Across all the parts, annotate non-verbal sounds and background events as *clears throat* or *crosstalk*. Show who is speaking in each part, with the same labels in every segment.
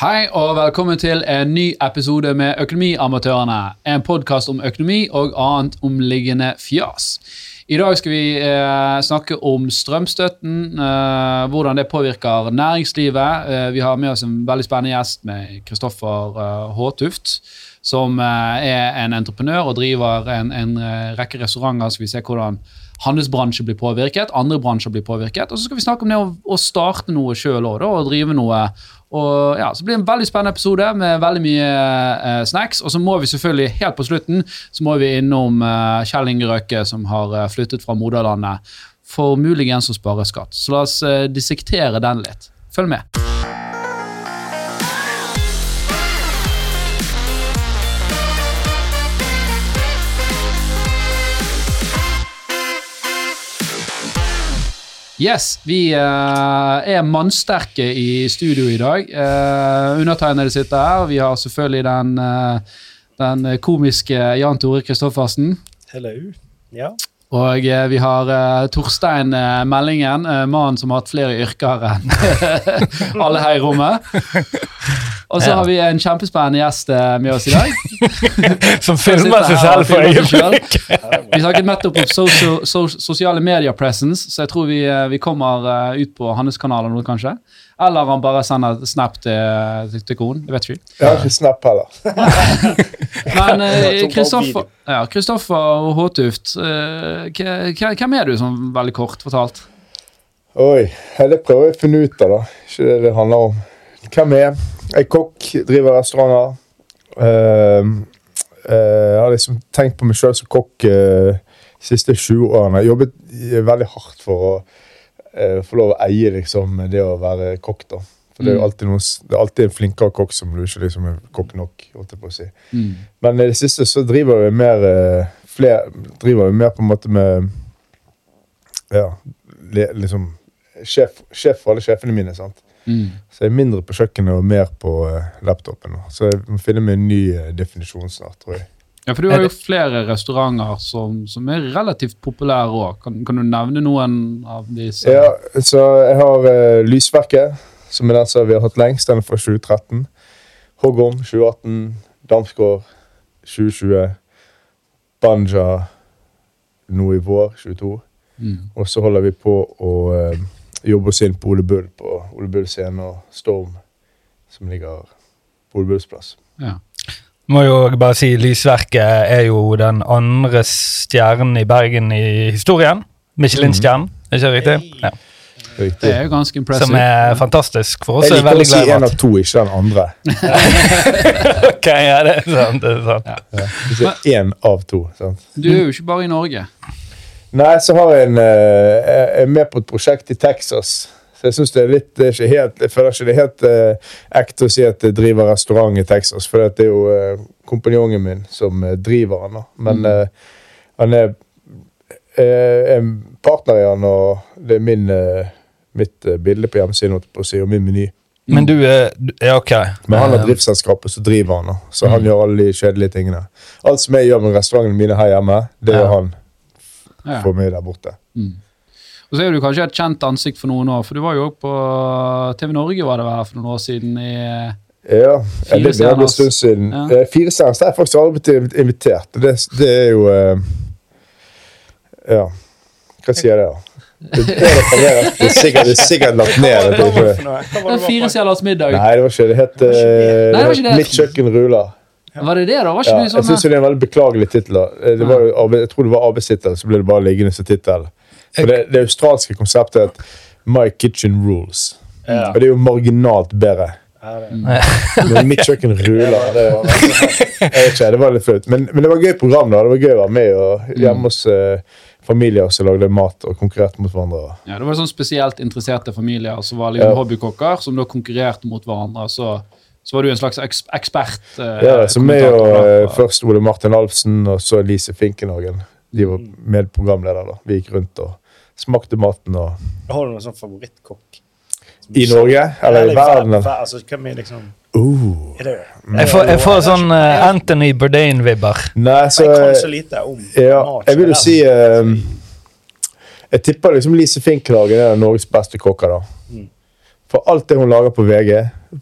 Speaker 1: Hei og velkommen til en ny episode med Økonomiamatørene. En podkast om økonomi og annet omliggende fjas. I dag skal vi eh, snakke om strømstøtten, eh, hvordan det påvirker næringslivet. Eh, vi har med oss en veldig spennende gjest med Kristoffer eh, Håtuft, som eh, er en entreprenør og driver en, en eh, rekke restauranter. Så vi ser hvordan handelsbransjen blir påvirket, andre bransjer blir påvirket. Og så skal vi snakke om det å, å starte noe sjøl og drive noe. Og ja, Så blir det en veldig spennende episode med veldig mye eh, snacks. Og så må vi selvfølgelig, helt på slutten, så må vi innom eh, Kjell Inge Røkke, som har eh, flyttet fra moderlandet, for muligens å spare skatt. Så la oss eh, dissektere den litt. Følg med. Yes, vi uh, er mannsterke i studio i dag. Uh, undertegnede sitter her. Vi har selvfølgelig den, uh, den komiske Jan Tore Kristoffersen.
Speaker 2: Hello. Ja.
Speaker 1: Og vi har Torstein Meldingen, mannen som har hatt flere yrker enn *laughs* alle her i rommet. Og så
Speaker 3: Ja.
Speaker 1: har vi en kjempespennende gjest eh, med oss i dag. *laughs*
Speaker 3: Som filmer seg selv for
Speaker 1: øyeblikk.
Speaker 3: øyeblikket.
Speaker 1: Vi snakket nettopp om social, so, sosiale media presence, så jeg tror vi, eh, vi kommer eh, ut på hans kanal noe, kanskje. Eller han bare sender snap til, til, til konen. Det vet ikke vi.
Speaker 4: Jeg har ikke Snap heller. *laughs*
Speaker 1: Men *laughs* Kristoffer ja, Kristoffer Håtuft, hvem er du, sånn veldig kort fortalt?
Speaker 4: Oi, det prøver jeg å finne ut av, da. Ikke det det handler om. Hvem er er kokk, driver restauranter. Uh, uh, jeg har liksom tenkt på meg sjøl som kokk eh, de siste 20 årene. Jeg jobbet eh, veldig hardt for å eh, få lov å eie liksom, det å være kokk. da. For det er
Speaker 1: Mm.
Speaker 4: alltid, noen, det er alltid en flinkere kokk som du ikke liksom er kokk nok. holdt jeg på å si.
Speaker 1: Mm.
Speaker 4: Men i det siste så driver vi mer flere, fler, driver vi mer på en måte med Ja, liksom sjef, sjef for alle sjefene mine. sant?
Speaker 1: Mm.
Speaker 4: Så jeg er mindre på kjøkkenet og mer på eh, laptopen. nå. Så jeg må finne meg en ny eh, definisjon snart, tror jeg.
Speaker 1: Ja, for du har jo flere restauranter som, som er relativt populære òg. Kan, kan du nevne noen av disse?
Speaker 4: Ja, så jeg har uh, Lysverket, som er den som vi har hatt lengst. Den er fra 2013. Hoggorm 2018. Damsgård 2020. Banja nå i vår 22.
Speaker 1: Mm.
Speaker 4: Og så holder vi på å eh, jobbe oss inn på Ole Bull på Ole Bull scene og Storm, som ligger på Ole Bulls plass.
Speaker 1: Ja.
Speaker 3: Må jo bare si Lysverket er jo den andre stjernen i Bergen i historien. Michelin-stjernen, er ikke det riktig? Ja.
Speaker 1: Det er jo ganske impressive.
Speaker 3: Som er fantastisk for oss.
Speaker 4: Jeg
Speaker 3: er
Speaker 4: liker å si én av to, ikke den andre. *laughs*
Speaker 3: Ok, ja, det er sant. Det er sant.
Speaker 4: Ikke én av to. sant?
Speaker 1: Du er jo ikke bare i Norge.
Speaker 4: Nei, så har jeg en eh, Jeg er med på et prosjekt i Texas. Så jeg synes det er litt det er ikke helt, Jeg føler ikke det er helt uh, ekte å si at jeg driver restaurant i Texas, for det er jo uh, kompanjongen min som driver den. Men
Speaker 1: Mm.
Speaker 4: eh, han er en partner i han, og det er min, mitt bilde på hjemmesiden, og min meny.
Speaker 3: Men du er Ja, ok.
Speaker 4: Men han har driftsselskapet som driver han, så han
Speaker 3: Mm.
Speaker 4: gjør alle de kjedelige tingene. Alt som jeg gjør med restaurantene mine her hjemme, det
Speaker 3: Ja.
Speaker 4: gjør han
Speaker 1: Ja.
Speaker 4: for meg der borte.
Speaker 1: Mm. Og så er du kanskje et kjent ansikt for noen år, for du var jo òg på TV Norge var det vel for noen år siden i
Speaker 4: Ja, det er en stund siden.
Speaker 1: Ja.
Speaker 4: Eh, Fire stjerners har jeg faktisk aldri blitt invitert. Det, det er jo eh, Ja, hva sier det, da? Det er, referert. det er sikkert, det er sikkert lagt ned.
Speaker 2: Hva var det
Speaker 1: Det
Speaker 2: det
Speaker 1: er Fire
Speaker 2: for-
Speaker 1: stjerners middag.
Speaker 4: Nei, det var ikke det. Det het
Speaker 2: Nei, det
Speaker 4: eh,
Speaker 1: var ikke det.
Speaker 4: Mitt kjøkken ruler.
Speaker 1: Var det det, da? Var ikke
Speaker 4: Ja,
Speaker 1: du
Speaker 4: jeg
Speaker 1: sånn
Speaker 4: syns det er en veldig beklagelig tittel. Jeg tror det var arbeidstittel, så ble det bare liggende som tittel. For det, det australske konseptet er My Kitchen Rules.
Speaker 2: Ja.
Speaker 4: Og det er jo marginalt bedre.
Speaker 2: Ja,
Speaker 4: Men *laughs* mitt kjøkken ruler. Det, *laughs* jeg vet ikke, det var litt flaut. Men, men det var et gøy program. da. Det var gøy å være med og hjemme hos eh, familier som lagde mat og konkurrerte mot hverandre.
Speaker 1: Ja, det var sånn spesielt interesserte familier som var liksom
Speaker 4: Ja.
Speaker 1: hobbykokker, som da konkurrerte mot hverandre. Så, så var du en slags eks ekspert. eh,
Speaker 4: Ja, så meg og eh, først Ole Martin Alfsen og så Lise Finkenhagen. De var medprogramledere. da. Vi gikk rundt og smakte maten. og...
Speaker 2: Har du noen sånn favorittkokk?
Speaker 4: I Norge? Eller i verden?
Speaker 2: Altså, hvem er liksom
Speaker 4: Uh.
Speaker 2: Er det
Speaker 3: Jeg får, jeg får sånn uh, Anthony Bourdain-vibber.
Speaker 4: Nei, så
Speaker 2: Jeg kan så lite om
Speaker 4: Ja,
Speaker 2: mat
Speaker 4: jeg vil jo si uh, Jeg tipper liksom Lise Finkenhagen er Norges beste kokker. da.
Speaker 2: Mm.
Speaker 4: For alt det hun lager på VG,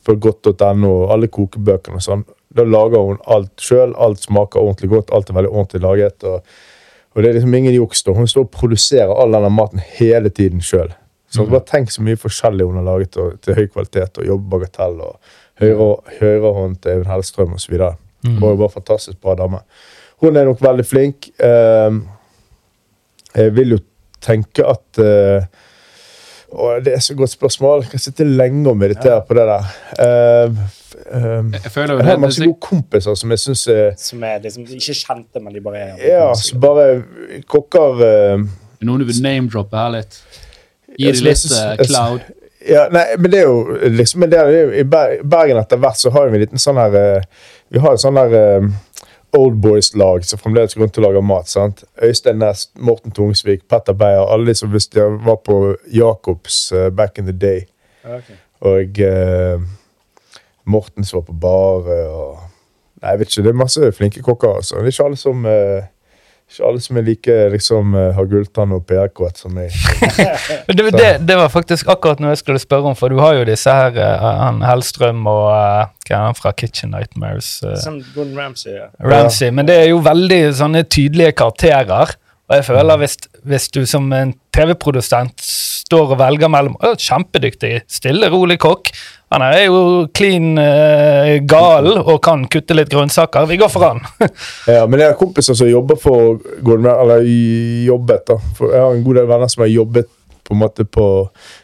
Speaker 4: på godt.no, alle kokebøkene og sånn, da lager hun alt sjøl. Alt smaker ordentlig godt, alt er veldig ordentlig laget. og og det er liksom ingen juks. da. Hun står og produserer all denne maten hele tiden sjøl. Så bare tenk så mye forskjellig hun har laget og, til høy kvalitet, og jobber bagatell og høyre, hånd til Even Hellstrøm osv. Mm. Og bare fantastisk bra dame. Hun er nok veldig flink. Ehm, jeg vil jo tenke at eh, og Det er så godt spørsmål. Jeg kan sitte lenge og meditere på det der. Uh, ehm,
Speaker 1: Jeg føler jo
Speaker 4: jeg har
Speaker 1: det,
Speaker 4: masse gode kompiser som jeg syns er
Speaker 2: Som er liksom ikke kjente, men de bare er
Speaker 4: Ja, som bare kokker uh,
Speaker 1: noen du vil name-droppe her litt. Gi dem litt eh, cloud.
Speaker 4: Ja, nei, men det er jo liksom det er I Bergen etter hvert så har vi en liten sånn her eh, Vi har en sånn her eh, Old Boys-lag som fremdeles går rundt og lager mat. sant? Øystein Næss, Morten Tungsvik, Petter Beyer. Alle de som hvis de var på Jacobs uh, back in the day.
Speaker 2: Okay.
Speaker 4: Og uh, Morten som var på bar. og Nei, jeg vet ikke. Det er masse flinke kokker. altså. Det er ikke alle som eh, ikke alle som er like liksom eh, har gulltann og PR-kåt som meg. *laughs*
Speaker 3: Det, det, det var faktisk akkurat noe jeg skulle spørre om, for du har jo disse her, eh, han Hellstrøm og eh, hva er han fra Kitchen Nightmares?
Speaker 2: Som Gordon Ramsay. Ja.
Speaker 3: Ramsay, men det er jo veldig sånne tydelige karakterer. Og jeg føler hvis, hvis du som en TV-produsent står og velger mellom Kjempedyktig, stille, rolig kokk. Han er jo klin uh, gal og kan kutte litt grønnsaker. Vi går for han. *laughs*
Speaker 4: Ja, men jeg har kompiser som jobber for Gordon Ramsay, eller jobbet da. For jeg har en god del venner som har jobbet på en måte på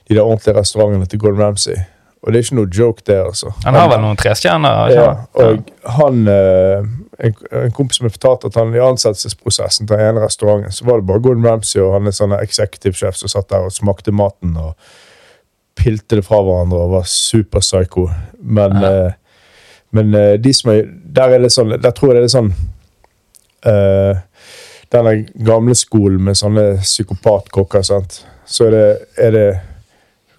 Speaker 4: de der ordentlige restaurantene til Gordon Ramsay. Og det er ikke noe joke det, altså.
Speaker 3: Han har vel noen trestjerner?
Speaker 4: Ja, og han eh, en, en kompis som fortalte fortalt at han i ansettelsesprosessen til den ene restauranten, så var det bare Gordon Ramsay og han er sånn executive chef som satt der og smakte maten og pilte det fra hverandre og var super-psycho. Men,
Speaker 3: Ja.
Speaker 4: eh, men eh, de som er Der er det sånn Der tror jeg det er sånn eh, Denne gamle skolen med sånne psykopatkokker, sant. Så er det, er det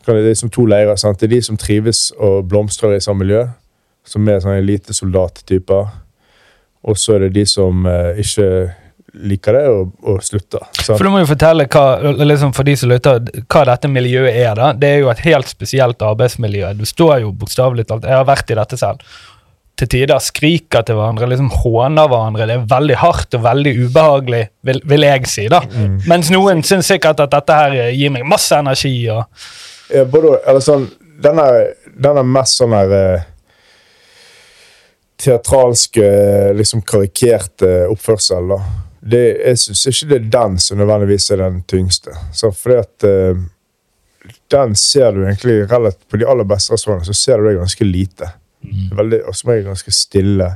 Speaker 4: det er som to leirer. sant? Det er de som trives og blomstrer i samme miljø, som er sånne elitesoldattyper. Og så er det de som eh, ikke liker det, og, og slutter. sant?
Speaker 3: For du må jo fortelle hva, liksom for de som lytter, hva dette miljøet er. da. Det er jo et helt spesielt arbeidsmiljø. Du står jo bokstavelig talt Jeg har vært i dette selv. Til tider skriker til hverandre, liksom håner hverandre. Det er veldig hardt og veldig ubehagelig, vil, vil jeg si. da. Mens noen syns sikkert at dette her gir meg masse energi. og
Speaker 4: Ja, både, eller sånn, den er, den er mest sånn her eh, Teatralske, liksom karikerte oppførsel, da. Det, jeg syns ikke det er den som nødvendigvis er den tyngste. Så fordi at uh, Den ser du egentlig relativt På de aller beste restaurantene så ser du det ganske lite. Veldig, og som regel ganske stille.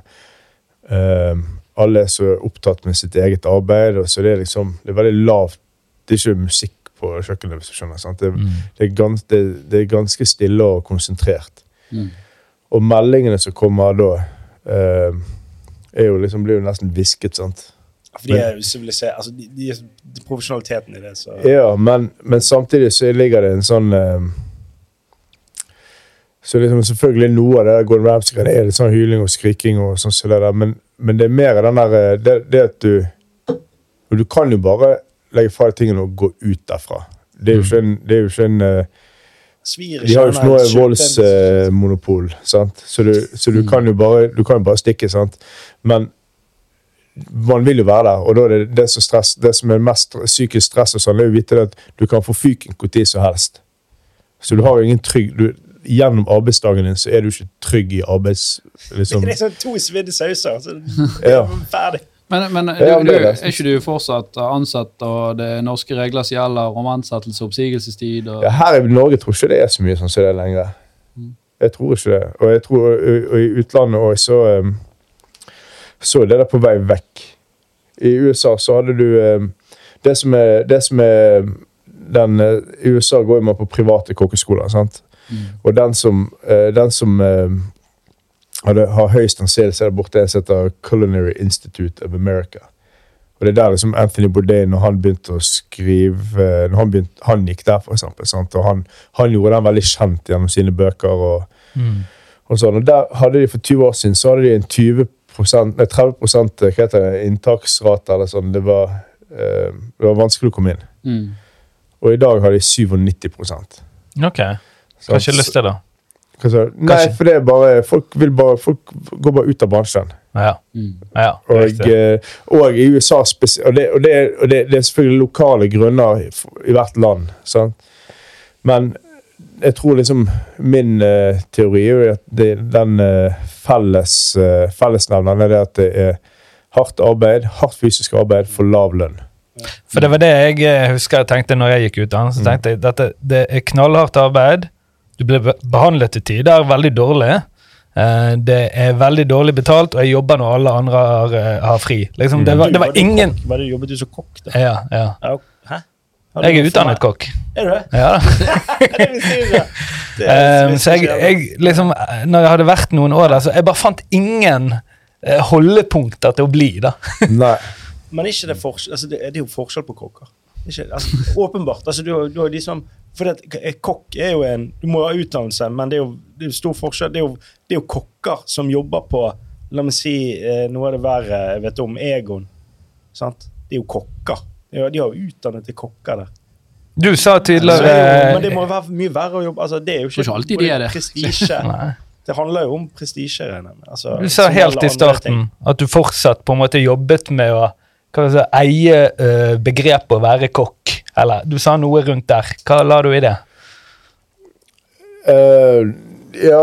Speaker 4: Uh, alle er så opptatt med sitt eget arbeid, og så det er liksom Det er veldig lavt. Det er ikke musikk på kjøkkenet, hvis du skjønner. sant? Det, det, er gans, det, det er ganske stille og konsentrert.
Speaker 1: Mm.
Speaker 4: Og meldingene som kommer da, eh, er jo liksom, blir jo nesten hvisket, sant.
Speaker 2: For de er sivilisert. Altså, de, de, de, profesjonaliteten i det, så
Speaker 4: Ja, men, men samtidig så ligger det en sånn uh, Så liksom selvfølgelig noe av det der Gordon Ramsay er litt sånn hyling og skriking og sånn så men, men det er mer den der eh, det, det at du Du kan jo bare legge fra deg tingene og gå ut derfra. Det er jo ikke en, det er jo ikke en
Speaker 2: svir
Speaker 4: De har jo ikke noe voldsmonopol, sant? så, du, så du, kan jo bare, du kan jo bare stikke. sant? Men man vil jo være der, og da er det det som, stress, det som er mest psykisk stress, og sånn, er jo å vite at du kan få fyken når som helst. Så du har jo ingen trygg du, Gjennom arbeidsdagen din så er du ikke trygg i arbeids... Liksom.
Speaker 2: Det er sånn to svidde sauser, så *laughs*
Speaker 4: Ja.
Speaker 2: ferdig.
Speaker 1: Men, men du, du,
Speaker 4: er
Speaker 1: ikke du fortsatt ansatt, og det er norske regler som gjelder om ansettelse og oppsigelsestid? Og,
Speaker 4: Ja, her i Norge tror jeg ikke det er så mye sånn som det er lenger. Jeg tror ikke det. Og jeg tror og, og i utlandet òg, så Så er det der på vei vekk. I USA så hadde du Det som er, det som er den, I USA går man på private kokkeskoler, sant? Og den som, den som det har høyest anseelse der borte, en som heter Culinary Institute of America. Og det er der liksom Anthony Bourdain, når han begynte å skrive når Han, begynte, han gikk der, for eksempel. Sant? Og han, han gjorde den veldig kjent gjennom sine bøker. og og sånn. Og der hadde de For 20 år siden så hadde de en 20 nei, 30 hva heter det, inntaksrate. eller sånn. Det var, eh, det var vanskelig å komme inn.
Speaker 1: Mm.
Speaker 4: Og i dag har de 97
Speaker 3: Ok.
Speaker 4: Hva
Speaker 3: Har til det.
Speaker 4: Du? Nei, for det er bare Folk, vil bare, folk går bare ut av bransjen.
Speaker 3: Ja.
Speaker 1: Mm.
Speaker 3: ja
Speaker 4: Og, eh, og i USA spesielt Og, det, og, det, og det, det er selvfølgelig lokale grunner i, hvert land. Sant? Men jeg tror liksom min uh, teori er at det, den uh, felles uh, fellesnevneren er det at det er hardt arbeid, hardt fysisk arbeid for lav lønn.
Speaker 3: For det var det jeg husker jeg tenkte når jeg gikk ut.
Speaker 4: Mm.
Speaker 3: Så tenkte jeg dette, det er knallhardt arbeid. Du blir be- behandlet til tider veldig dårlig. Eh, det er veldig dårlig betalt, og jeg jobber når alle andre har, eh, har fri. Liksom, det, var, det var ingen
Speaker 2: det jobbet du som kokk, da?
Speaker 3: Ja, ja.
Speaker 2: Hæ? Har du
Speaker 3: Jeg er utdannet kokk.
Speaker 2: Er du det?
Speaker 3: Ja *laughs*
Speaker 2: det. Det *laughs*
Speaker 3: Eh, så jeg, jeg liksom, når jeg hadde vært noen år der, så jeg bare fant ingen holdepunkter til å bli, da.
Speaker 4: Nei.
Speaker 2: Men ikke det, altså det, det er jo forskjell på kokker. Ikke, altså, åpenbart. altså du, du har de som for det, Kokk er jo en Du må ha utdannelse, men det er jo, det er stor forskjell. Det er, jo, det er jo kokker som jobber på La meg si eh, noe av det verre jeg vet om, Egon. Sant? Det er jo kokker. De har, de har jo utdannet til kokker der.
Speaker 3: Du sa
Speaker 2: tidligere det er jo, men det må jo være mye verre å jobbe altså, Det er jo ikke
Speaker 1: ikke alltid de er det.
Speaker 2: prestisje. *laughs* Det handler jo om prestisje. Altså,
Speaker 3: Du sa helt i
Speaker 2: ting.
Speaker 3: starten at du fortsatt på en måte jobbet med å jeg si, eie uh, begrepet å være kokk. Eller du sa noe rundt der. Hva la du i det?
Speaker 4: Uh, ja,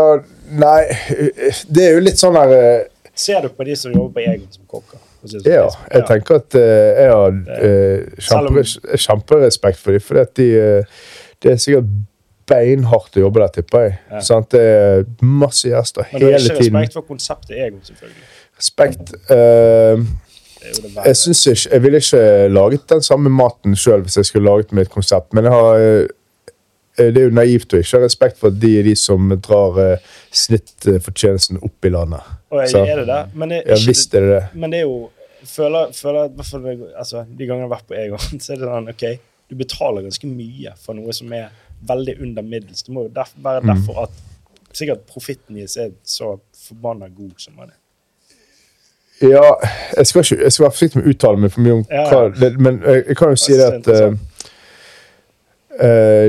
Speaker 4: nei eh, Det er jo litt sånn her uh,
Speaker 2: Ser du på de som jobber på Egon som kokker? Sånn.
Speaker 4: Ja, jeg tenker at uh, jeg har
Speaker 2: uh,
Speaker 4: kjempe, kjemperespekt for dem. For de, eh, det er sikkert beinhardt å jobbe der, tipper jeg.
Speaker 2: Ja.
Speaker 4: Sant? Det er masse gjester
Speaker 2: Men du har ikke respekt for konseptet Egon, selvfølgelig.
Speaker 4: Respekt. eh, Jeg synes ikke, jeg ville ikke laget den samme maten sjøl hvis jeg skulle laget med et konsept, men har eh, det er jo naivt å ikke ha respekt for at de er de som drar eh, snittfortjenesten opp i landet.
Speaker 2: Og jeg,
Speaker 4: Så-
Speaker 2: er det det? Men det,
Speaker 4: Ja visst er det det.
Speaker 2: men det er jo føler, føler altså, De gangene jeg har vært på Egon, *laughs* så er det sånn OK, du betaler ganske mye for noe som er veldig under middels. Det må jo være
Speaker 4: Mm.
Speaker 2: derfor at sikkert profitten deres er så forbanna god som man er.
Speaker 4: Ja, jeg skal, ikke, jeg skal være forsiktig med å uttale meg for mye om
Speaker 2: Ja, ja.
Speaker 4: hva Men jeg, jeg kan jo si
Speaker 2: Det
Speaker 4: det at eh, eh,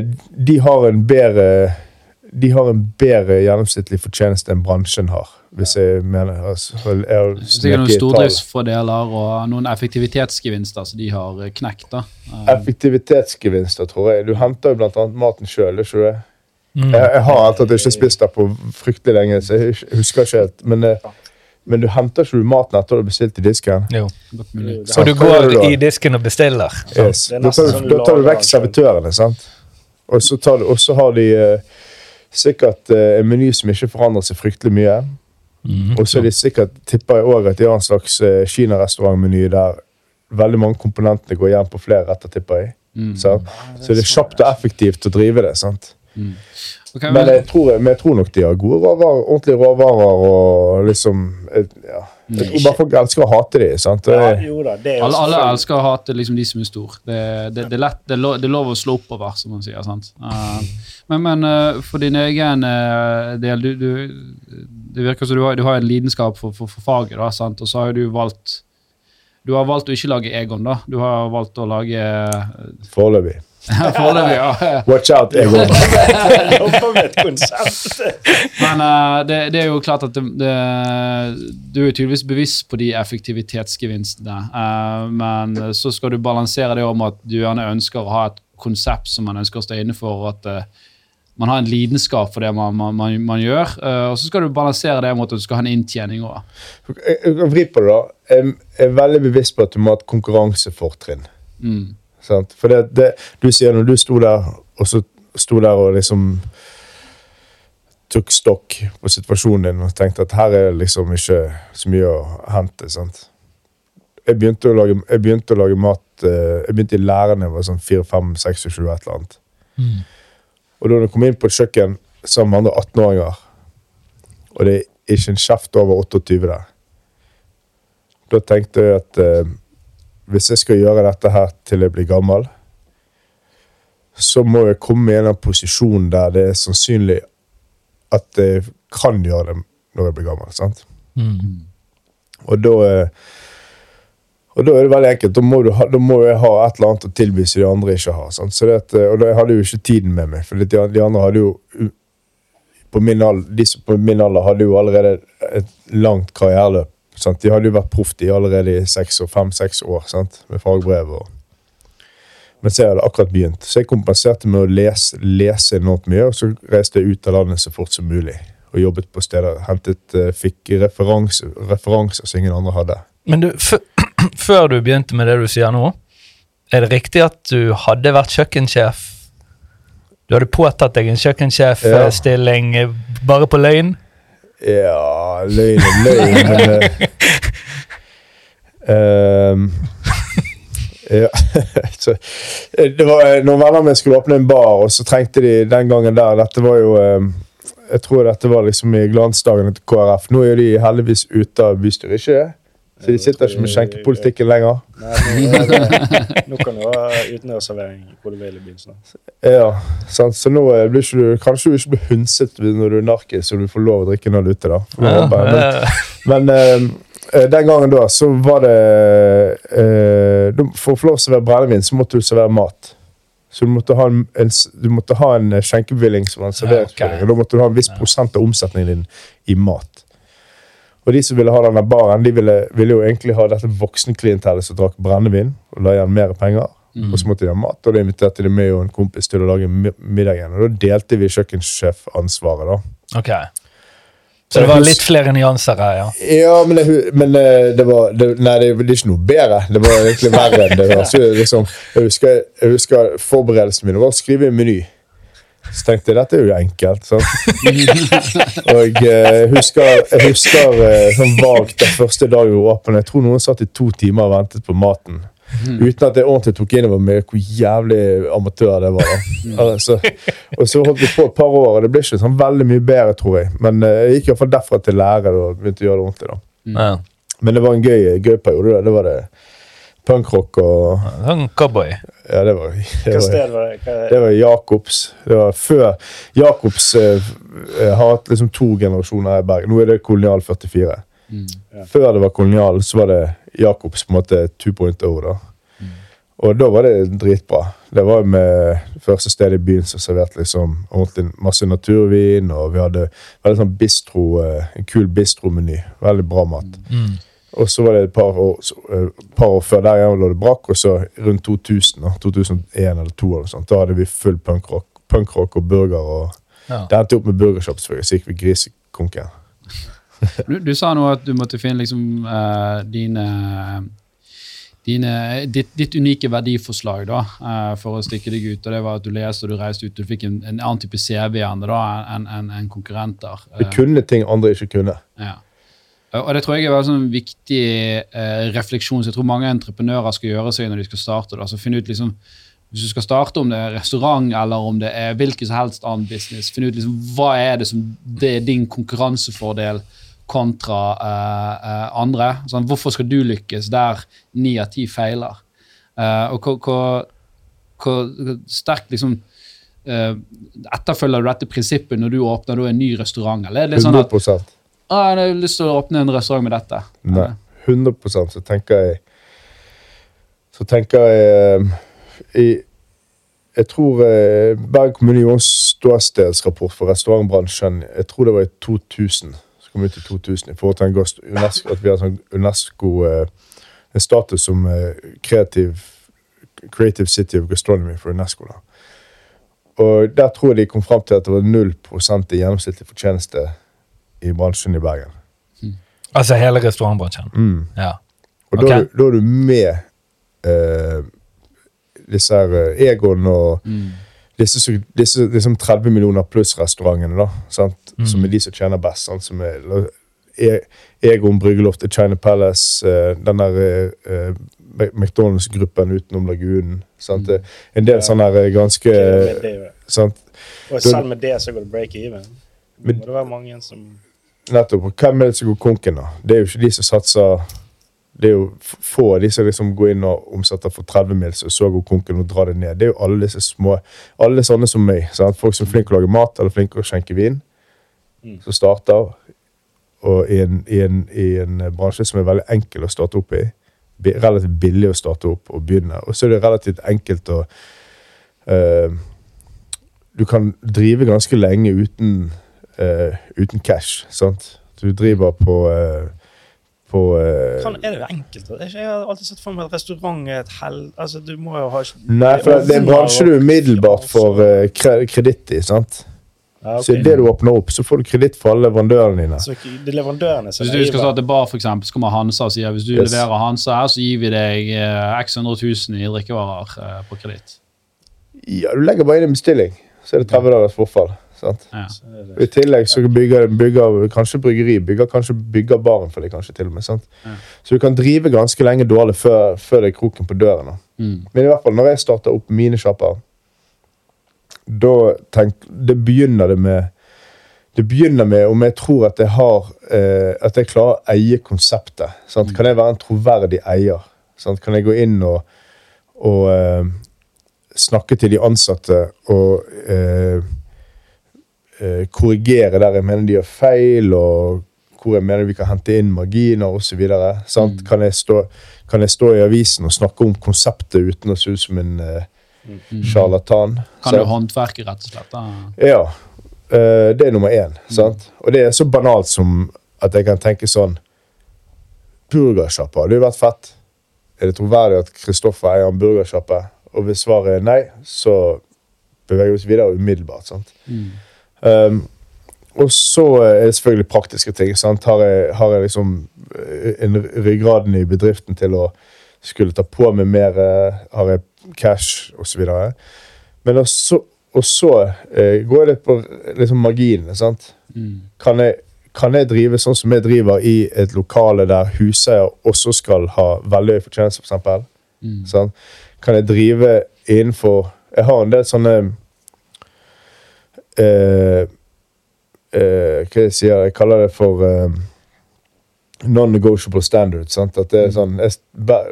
Speaker 4: de har en bedre De har en bedre gjennomsnittlig fortjeneste enn bransjen har, hvis jeg mener altså, jeg
Speaker 1: jeg,
Speaker 4: det er noen
Speaker 1: stordriftsfordeler og noen effektivitetsgevinster som de har eh, knekt. da. Eh,
Speaker 4: Effektivitetsgevinster, tror jeg. Du henter jo annet maten sjøl, ikke det?
Speaker 3: Mm.
Speaker 4: Jeg, jeg har alltid ikke spist der på fryktelig lenge, så jeg husker ikke helt. Men, eh, men du henter ikke du maten etter du har bestilt i disken?
Speaker 3: Jo. Så du
Speaker 4: du
Speaker 3: går i disken og bestiller.
Speaker 4: Yes. Da tar, du,
Speaker 2: sånn
Speaker 4: da tar du vekk servitørene, sant? Og så, tar du, og så har de uh, sikkert uh, en meny som ikke forandrer seg fryktelig mye.
Speaker 3: Mm.
Speaker 4: Og så er de sikkert, tipper jeg også at de har en slags uh, kinarestaurantmeny der veldig mange komponentene går igjen på flere retter, tipper jeg.
Speaker 1: Mm.
Speaker 4: Så, Så det er kjapt og effektivt å drive det. sant?
Speaker 1: Ok,
Speaker 4: Men
Speaker 1: men,
Speaker 4: jeg tror, men jeg tror nok de har gode råvarer, ordentlige råvarer og liksom ja. Jeg tror bare folk elsker å hate de, sant?
Speaker 2: Ja, jo da, det er
Speaker 1: alle, alle elsker å hate liksom, de som er store. Det, det, det, er lett, det, er lov, det er lov å slå oppover, som man sier. sant? Uh, *laughs* men men uh, for din egen uh, del du, du, Det virker som du har, du har en lidenskap for, for, for faget, da, sant? og så har du valgt du har valgt å ikke lage Egon, da. Du har valgt å lage
Speaker 4: Foreløpig.
Speaker 1: Foreløpig, ja.
Speaker 4: Watch out, Egon. *laughs*
Speaker 2: jobber *laughs* med et konsept.
Speaker 1: Men uh, det, det er jo klart at det, det, du er tydeligvis bevisst på de effektivitetsgevinstene. Uh, men så skal du balansere det om at du gjerne ønsker å ha et konsept som man ønsker å stå inne for. at uh, man har en lidenskap for det man, man, man, man gjør. Uh, og så skal du balansere det mot at du skal ha en inntjening òg.
Speaker 4: Jeg- jeg kan Vri på det, da. Jeg er veldig bevisst på at du må ha et konkurransefortrinn.
Speaker 1: Mm.
Speaker 4: Sant? For det, det, du sier når du sto der, og så sto der og liksom tok stokk på situasjonen din og tenkte at her er det liksom ikke så mye å hente. sant? Jeg begynte å lage, jeg begynte å lage mat eh, Jeg begynte i læreren da jeg var sånn 4-5-6-7, et eller annet.
Speaker 3: Mm.
Speaker 4: Og da jeg kom inn på et kjøkken sammen med andre 18-åringer, og det er ikke en kjeft over 28 der, da tenkte jeg at eh, hvis jeg skal gjøre dette her til jeg blir gammel, så må jeg komme i en posisjon der det er sannsynlig at jeg kan gjøre det når jeg blir gammel. sant?
Speaker 3: Mm.
Speaker 4: Og da eh, Og da er det veldig enkelt. Da må, ha, da må jeg ha et eller annet å tilby som de andre ikke har. Sant? Så det at, og da hadde jeg jo ikke tiden med meg, for de, de andre hadde jo på min alder, De som på min alder hadde jo allerede et langt karriereløp. Sant? De hadde jo vært proff allerede i fem-seks år sant? med fagbrev. og mens jeg hadde akkurat begynt. Så jeg kompenserte med å lese, lese enormt mye, og så reiste jeg ut av landet så fort som mulig. Og jobbet på steder. Hentet, eh, fikk referanse, referanser som ingen andre hadde.
Speaker 3: Men du, *clears throat* før- du begynte med det du sier nå, er det riktig at du hadde vært kjøkkensjef? Du hadde påtatt deg en kjøkkensjefstilling ja. bare på løgn?
Speaker 4: Ja, løgn er løgn, men eh, *laughs* ehm, ja, *laughs* så, eh, det var eh, Noen venner mine skulle åpne en bar, og så trengte de den gangen der Dette var jo eh, Jeg tror dette var liksom i glansdagene til KrF. Nå er de heldigvis ute av bystyret, ikke det? Så de sitter ikke med skjenkepolitikken lenger.
Speaker 2: Nei, nå, er nå kan du ha utendørsservering hvor du vil i byen snart.
Speaker 4: Ja, sant? Så nå eh, blir ikke du, kanskje du ikke blir hundset når du er narkis og du får lov å drikke en øl ute. da.
Speaker 3: Ja,
Speaker 4: men, Men eh, den gangen da, så var det uh, For å få lov til å servere brennevin, så måtte du servere mat. Så du måtte ha en, en, måtte ha en skjenkebevilling som var en serveringsbevilling. Og da måtte du ha en viss prosent av omsetningen din i mat. Og de som ville ha denne baren, de ville, ville jo egentlig ha dette voksenklientellet som drakk brennevin, og la igjen mer penger. Og så måtte de ha mat, og da inviterte de meg og en kompis til å lage middagen. Og da delte vi kjøkkensjefansvaret, da.
Speaker 3: ok. Så det var litt flere nyanser her, ja.
Speaker 4: Ja, men, det, men eh, det var det, Nei, det, det er ikke noe bedre. Det var egentlig verre enn det. var. *laughs* Så liksom, jeg, jeg husker forberedelsene mine var å skrive en meny. Så tenkte jeg dette er jo enkelt. sant? *laughs* Og eh, jeg husker, jeg husker eh, sånn vagt den første dagen vi åpnet. Jeg tror noen satt i to timer og ventet på maten. Uten at jeg ordentlig tok inn over meg hvor jævlig amatør det var. da. Altså, og så holdt vi på et par år, og det ble ikke sånn veldig mye bedre, tror jeg. Men eh, jeg gikk iallfall derfra til lære og begynte å gjøre det ordentlig. da.
Speaker 3: Mm.
Speaker 4: Men det var en gøy, gøy periode. Det var det punkrock og
Speaker 3: Sånn cowboy.
Speaker 4: Ja, det var, det
Speaker 2: Hva sted var det?
Speaker 4: Det var Jacobs. Det var før Jacobs eh, eh, har hatt liksom to generasjoner i Bergen. Nå er det Kolonial 44. Før det var Kolonial, så var det Jacobs på en måte 2.0. da. Og da var det dritbra. Det var med første sted i byen som serverte liksom ordentlig masse naturvin, og vi hadde veldig sånn bistro, eh, en kul bistromeny. Veldig bra mat. Og så var det et par år, så, eh, par år før der igjen lå det brakk, og så rundt 2000, da, 2001 eller 2002, eller sånt, da hadde vi full punkrock, punkrock og burger. og
Speaker 3: Ja.
Speaker 4: Det endte opp med burgershop, selvfølgelig, så gikk vi grisekonken. *laughs*
Speaker 1: Du, du sa nå at du måtte finne liksom uh, dine dine, ditt, ditt unike verdiforslag da, eh, for å stikke deg ut. og Det var at du leste og du reiste ut. Du fikk en, en annen type CV enn en, en, enn konkurrenter.
Speaker 4: Vi
Speaker 1: Eh,
Speaker 4: kunne ting andre ikke kunne.
Speaker 1: ja. Og det tror jeg er en sånn viktig eh, refleksjon som jeg tror mange entreprenører skal gjøre seg når de skal starte. Da. Altså finne ut liksom, Hvis du skal starte, om det er restaurant eller om det er hvilken som helst annen business, finne ut liksom, hva er det som det er din konkurransefordel kontra eh, eh, andre. Sånn, hvorfor skal du lykkes der ni av ti feiler? Eh, og hvor, sterkt liksom eh, etterfølger du dette prinsippet når du åpner du en ny restaurant? Eller er det sånn at
Speaker 4: 100
Speaker 1: jeg har lyst til å åpne en restaurant med dette?
Speaker 4: Nei, 100% så tenker jeg Så tenker jeg eh, i Jeg tror eh, Bergen kommune ståstedsrapport for restaurantbransjen. Jeg tror det var i 2000. Så kom ut i 2000 i forhold til UNESCO, at vi har sånn UNESCO eh, en status som eh, kreativ Creative City of Gastronomy for UNESCO. da. Og Der tror jeg de kom fram til at det var 0 i gjennomsnittlig fortjeneste i bransjen i Bergen.
Speaker 3: Altså hele restaurantbransjen.
Speaker 4: Mm.
Speaker 3: Ja.
Speaker 4: Og
Speaker 3: okay.
Speaker 4: da, du- da er du med eh, disse her eh, Egon og
Speaker 1: Mm.
Speaker 4: disse, disse liksom 30 millioner pluss-restaurantene, da, sant?
Speaker 3: Mm.
Speaker 4: som er de som tjener best. Sant? Som er, e Egon Bryggeloft, China Palace, eh, den der eh, eh, McDonald's-gruppen utenom lagunen. Sant?
Speaker 3: Mm.
Speaker 4: En del
Speaker 2: Ja.
Speaker 4: sånne her ganske
Speaker 2: okay, det,
Speaker 4: sant?
Speaker 2: og selv med det så går det break even.
Speaker 4: Men-
Speaker 2: Må det være mange som
Speaker 4: Nettopp. Og hvem er det som går konken, da? Det er jo ikke de som satser Det er jo få av de som liksom går inn og omsetter for 30 mils, og så går konken og drar det ned. Det er jo alle disse små Alle sånne som meg. Sant? Folk som er flinke til å lage mat eller flinke til å skjenke vin.
Speaker 2: Mm.
Speaker 4: Som starter og i en, i, en, i en bransje som er veldig enkel å starte opp i. relativt billig å starte opp og begynne. Og så er det relativt enkelt å uh, Du kan drive ganske lenge uten, eh, uten cash, sant? Du driver på uh, på uh,
Speaker 2: Kan, er det enkelt? Er ikke- Jeg har alltid sett for meg at restaurant er et hell... Altså, du må jo ha
Speaker 4: Nei, for det er en bransje du umiddelbart får uh, kreditt i. sant?
Speaker 2: Ja, okay.
Speaker 4: Så idet du åpner opp, så får du kreditt for alle leverandørene dine.
Speaker 2: Så er leverandørene
Speaker 1: Hvis du skal starte bar, for eksempel, så kommer Hansa og sier hvis du
Speaker 4: Yes.
Speaker 1: leverer Hansa her, så gir vi deg x hundre tusen i drikkevarer på kreditt.
Speaker 4: Ja, Du legger bare inn en bestilling, så er det 30 dagers forfall. Sant?
Speaker 1: Ja.
Speaker 4: I tillegg så bygger, bygger kanskje bryggeri, bygger kanskje bygger baren for deg kanskje til og med. sant?
Speaker 1: Ja.
Speaker 4: Så du kan drive ganske lenge dårlig før, før det er kroken på døren.
Speaker 1: Mm.
Speaker 4: Men i hvert fall når jeg starter opp mine sjapper, da tenk, det begynner det med det begynner med om jeg tror at jeg har eh, at jeg klarer å eie konseptet. Sant? Kan jeg være en troverdig eier? Sant? Kan jeg gå inn og, og eh, snakke til de ansatte og eh, korrigere der jeg mener de gjør feil, og hvor jeg mener vi kan hente inn marginer osv. Mm. Kan, jeg stå- kan jeg stå i avisen og snakke om konseptet uten å se ut som en eh, Mm.
Speaker 1: Kan du håndverke, rett og slett? Da?
Speaker 4: Ja. Uh, det er nummer én. Sant? Og det er så banalt som at jeg kan tenke sånn Burgersjappa, det hadde jo vært fett. Er det troverdig at Kristoffer eier en burgersjappe? Og hvis svaret er nei, så beveger vi oss videre umiddelbart. sant?
Speaker 1: Mm.
Speaker 4: Um, og så er det selvfølgelig praktiske ting. Har, jeg, har jeg liksom eh, en ryggraden i bedriften til å skulle ta på meg mer? eh, Har jeg cash, osv.? Men også, og så eh, går det på liksom marginene. sant?
Speaker 1: Mm.
Speaker 4: Kan jeg, kan jeg drive sånn som jeg driver i et lokale der huseier også skal ha veldig høy fortjeneste, f.eks.?
Speaker 1: Mm.
Speaker 4: Sant? Kan jeg drive innenfor Jeg har en del sånne eh, eh, Hva jeg sier jeg? kaller det for eh, non-negotiable standards. Sant? At det er sånn,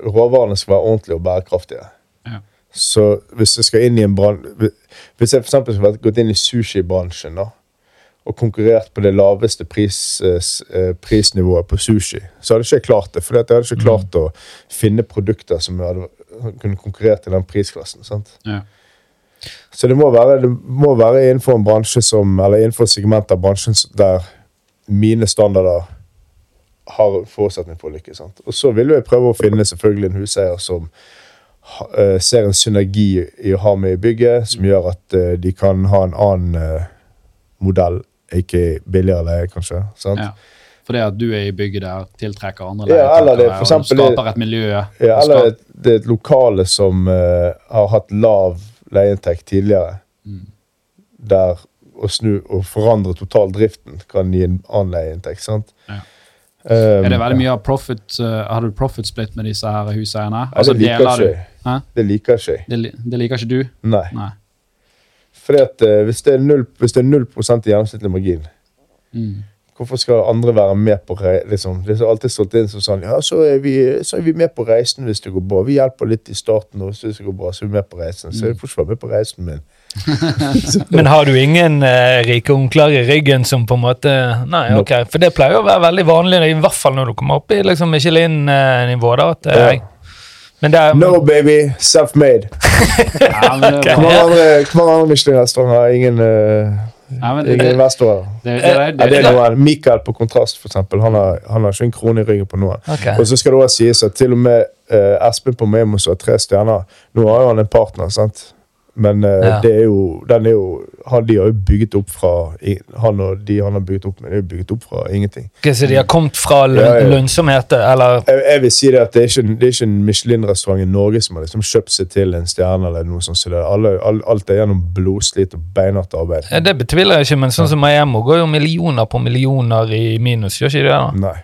Speaker 4: råvarene skal være ordentlige og bærekraftige.
Speaker 1: Ja.
Speaker 4: Så hvis jeg skal inn i en bransje Hvis jeg for eksempel skulle gått inn i sushibransjen da, og konkurrert på det laveste pris, eh, eh, prisnivået på sushi, så hadde jeg ikke klart det. For jeg hadde ikke klart å finne produkter som hadde kunne konkurrert i den prisklassen. sant?
Speaker 1: Ja.
Speaker 4: Så det må være, det må være innenfor en bransje som, eller innenfor et segment av bransjen der mine standarder har forutsetning for å lykkes. Og så vil jeg prøve å finne selvfølgelig en huseier som eh, ser en synergi i å ha med i bygget, som gjør at uh, de kan ha en annen uh, modell, ikke billigere leie, kanskje. sant?
Speaker 1: Ja. For det at du er i bygget der, tiltrekker andre
Speaker 4: Ja,
Speaker 1: leietakere, og skaper et miljø.
Speaker 4: Ja, eller det er et lokale som har hatt lav leieinntekt tidligere.
Speaker 1: Mm.
Speaker 4: Der å snu og forandre totaldriften kan gi en annen leieinntekt. sant?
Speaker 1: Ja.
Speaker 4: Um,
Speaker 1: Er det veldig mye av profit uh, Har du profit split med disse her huseierne?
Speaker 4: Ja, det liker ikke Det liker ikke jeg.
Speaker 1: Det, li- det liker ikke du?
Speaker 4: Nei.
Speaker 1: Nei.
Speaker 4: Fordi at uh, hvis det er null, hvis det er 0 i gjennomsnittlig margin,
Speaker 1: Mm.
Speaker 4: Hvorfor skal andre være med på rei- liksom, Det er alltid stått inn som sånn Ja, så er, vi, så er vi med på reisen hvis det går bra. Vi hjelper litt i starten, også, hvis det går bra, så er vi med på reisen. Så jeg får ikke være med på reisen min. *laughs*
Speaker 3: Men har du ingen eh, rike onkler i ryggen som på en måte Nei, ok. For det pleier å være veldig vanlig, i hvert fall når du kommer opp i liksom Michelin-nivå. da, at, eh,
Speaker 4: Ja.
Speaker 3: Men det er
Speaker 4: No, baby! Self-made. *laughs*
Speaker 1: Ja, er
Speaker 4: Hvor mange andre, andre Michelin-restauranter har ingen, uh,
Speaker 1: men det, det, det, det, det,
Speaker 4: det er noen. Mikael på Kontrast, for eksempel. Han har, han har ikke en krone i ryggen på noen.
Speaker 3: Okay.
Speaker 4: Og så skal det også sies at til og med eh, Espen på Memos har tre stjerner Nå har jo han en partner, sant? Men eh,
Speaker 3: Ja.
Speaker 4: det er jo, den er jo han, De har jo bygget opp fra Han og de han har bygget opp med, er jo bygget opp fra ingenting.
Speaker 3: Okay, Så de har kommet fra løn,
Speaker 4: Ja, ja.
Speaker 3: lønnsomhet, eller
Speaker 4: Jeg, jeg vil si det at det er ikke, det er ikke en Michelin-restaurant i Norge som har liksom kjøpt seg til en stjerne. eller noe sånt. Så det, alle, all, alt er gjennom blodslit og beinhardt arbeid.
Speaker 3: Ja, Det betviler jeg ikke, men sånn som Miami går jo millioner på millioner i minus, gjør ikke de det? da?
Speaker 4: Nei.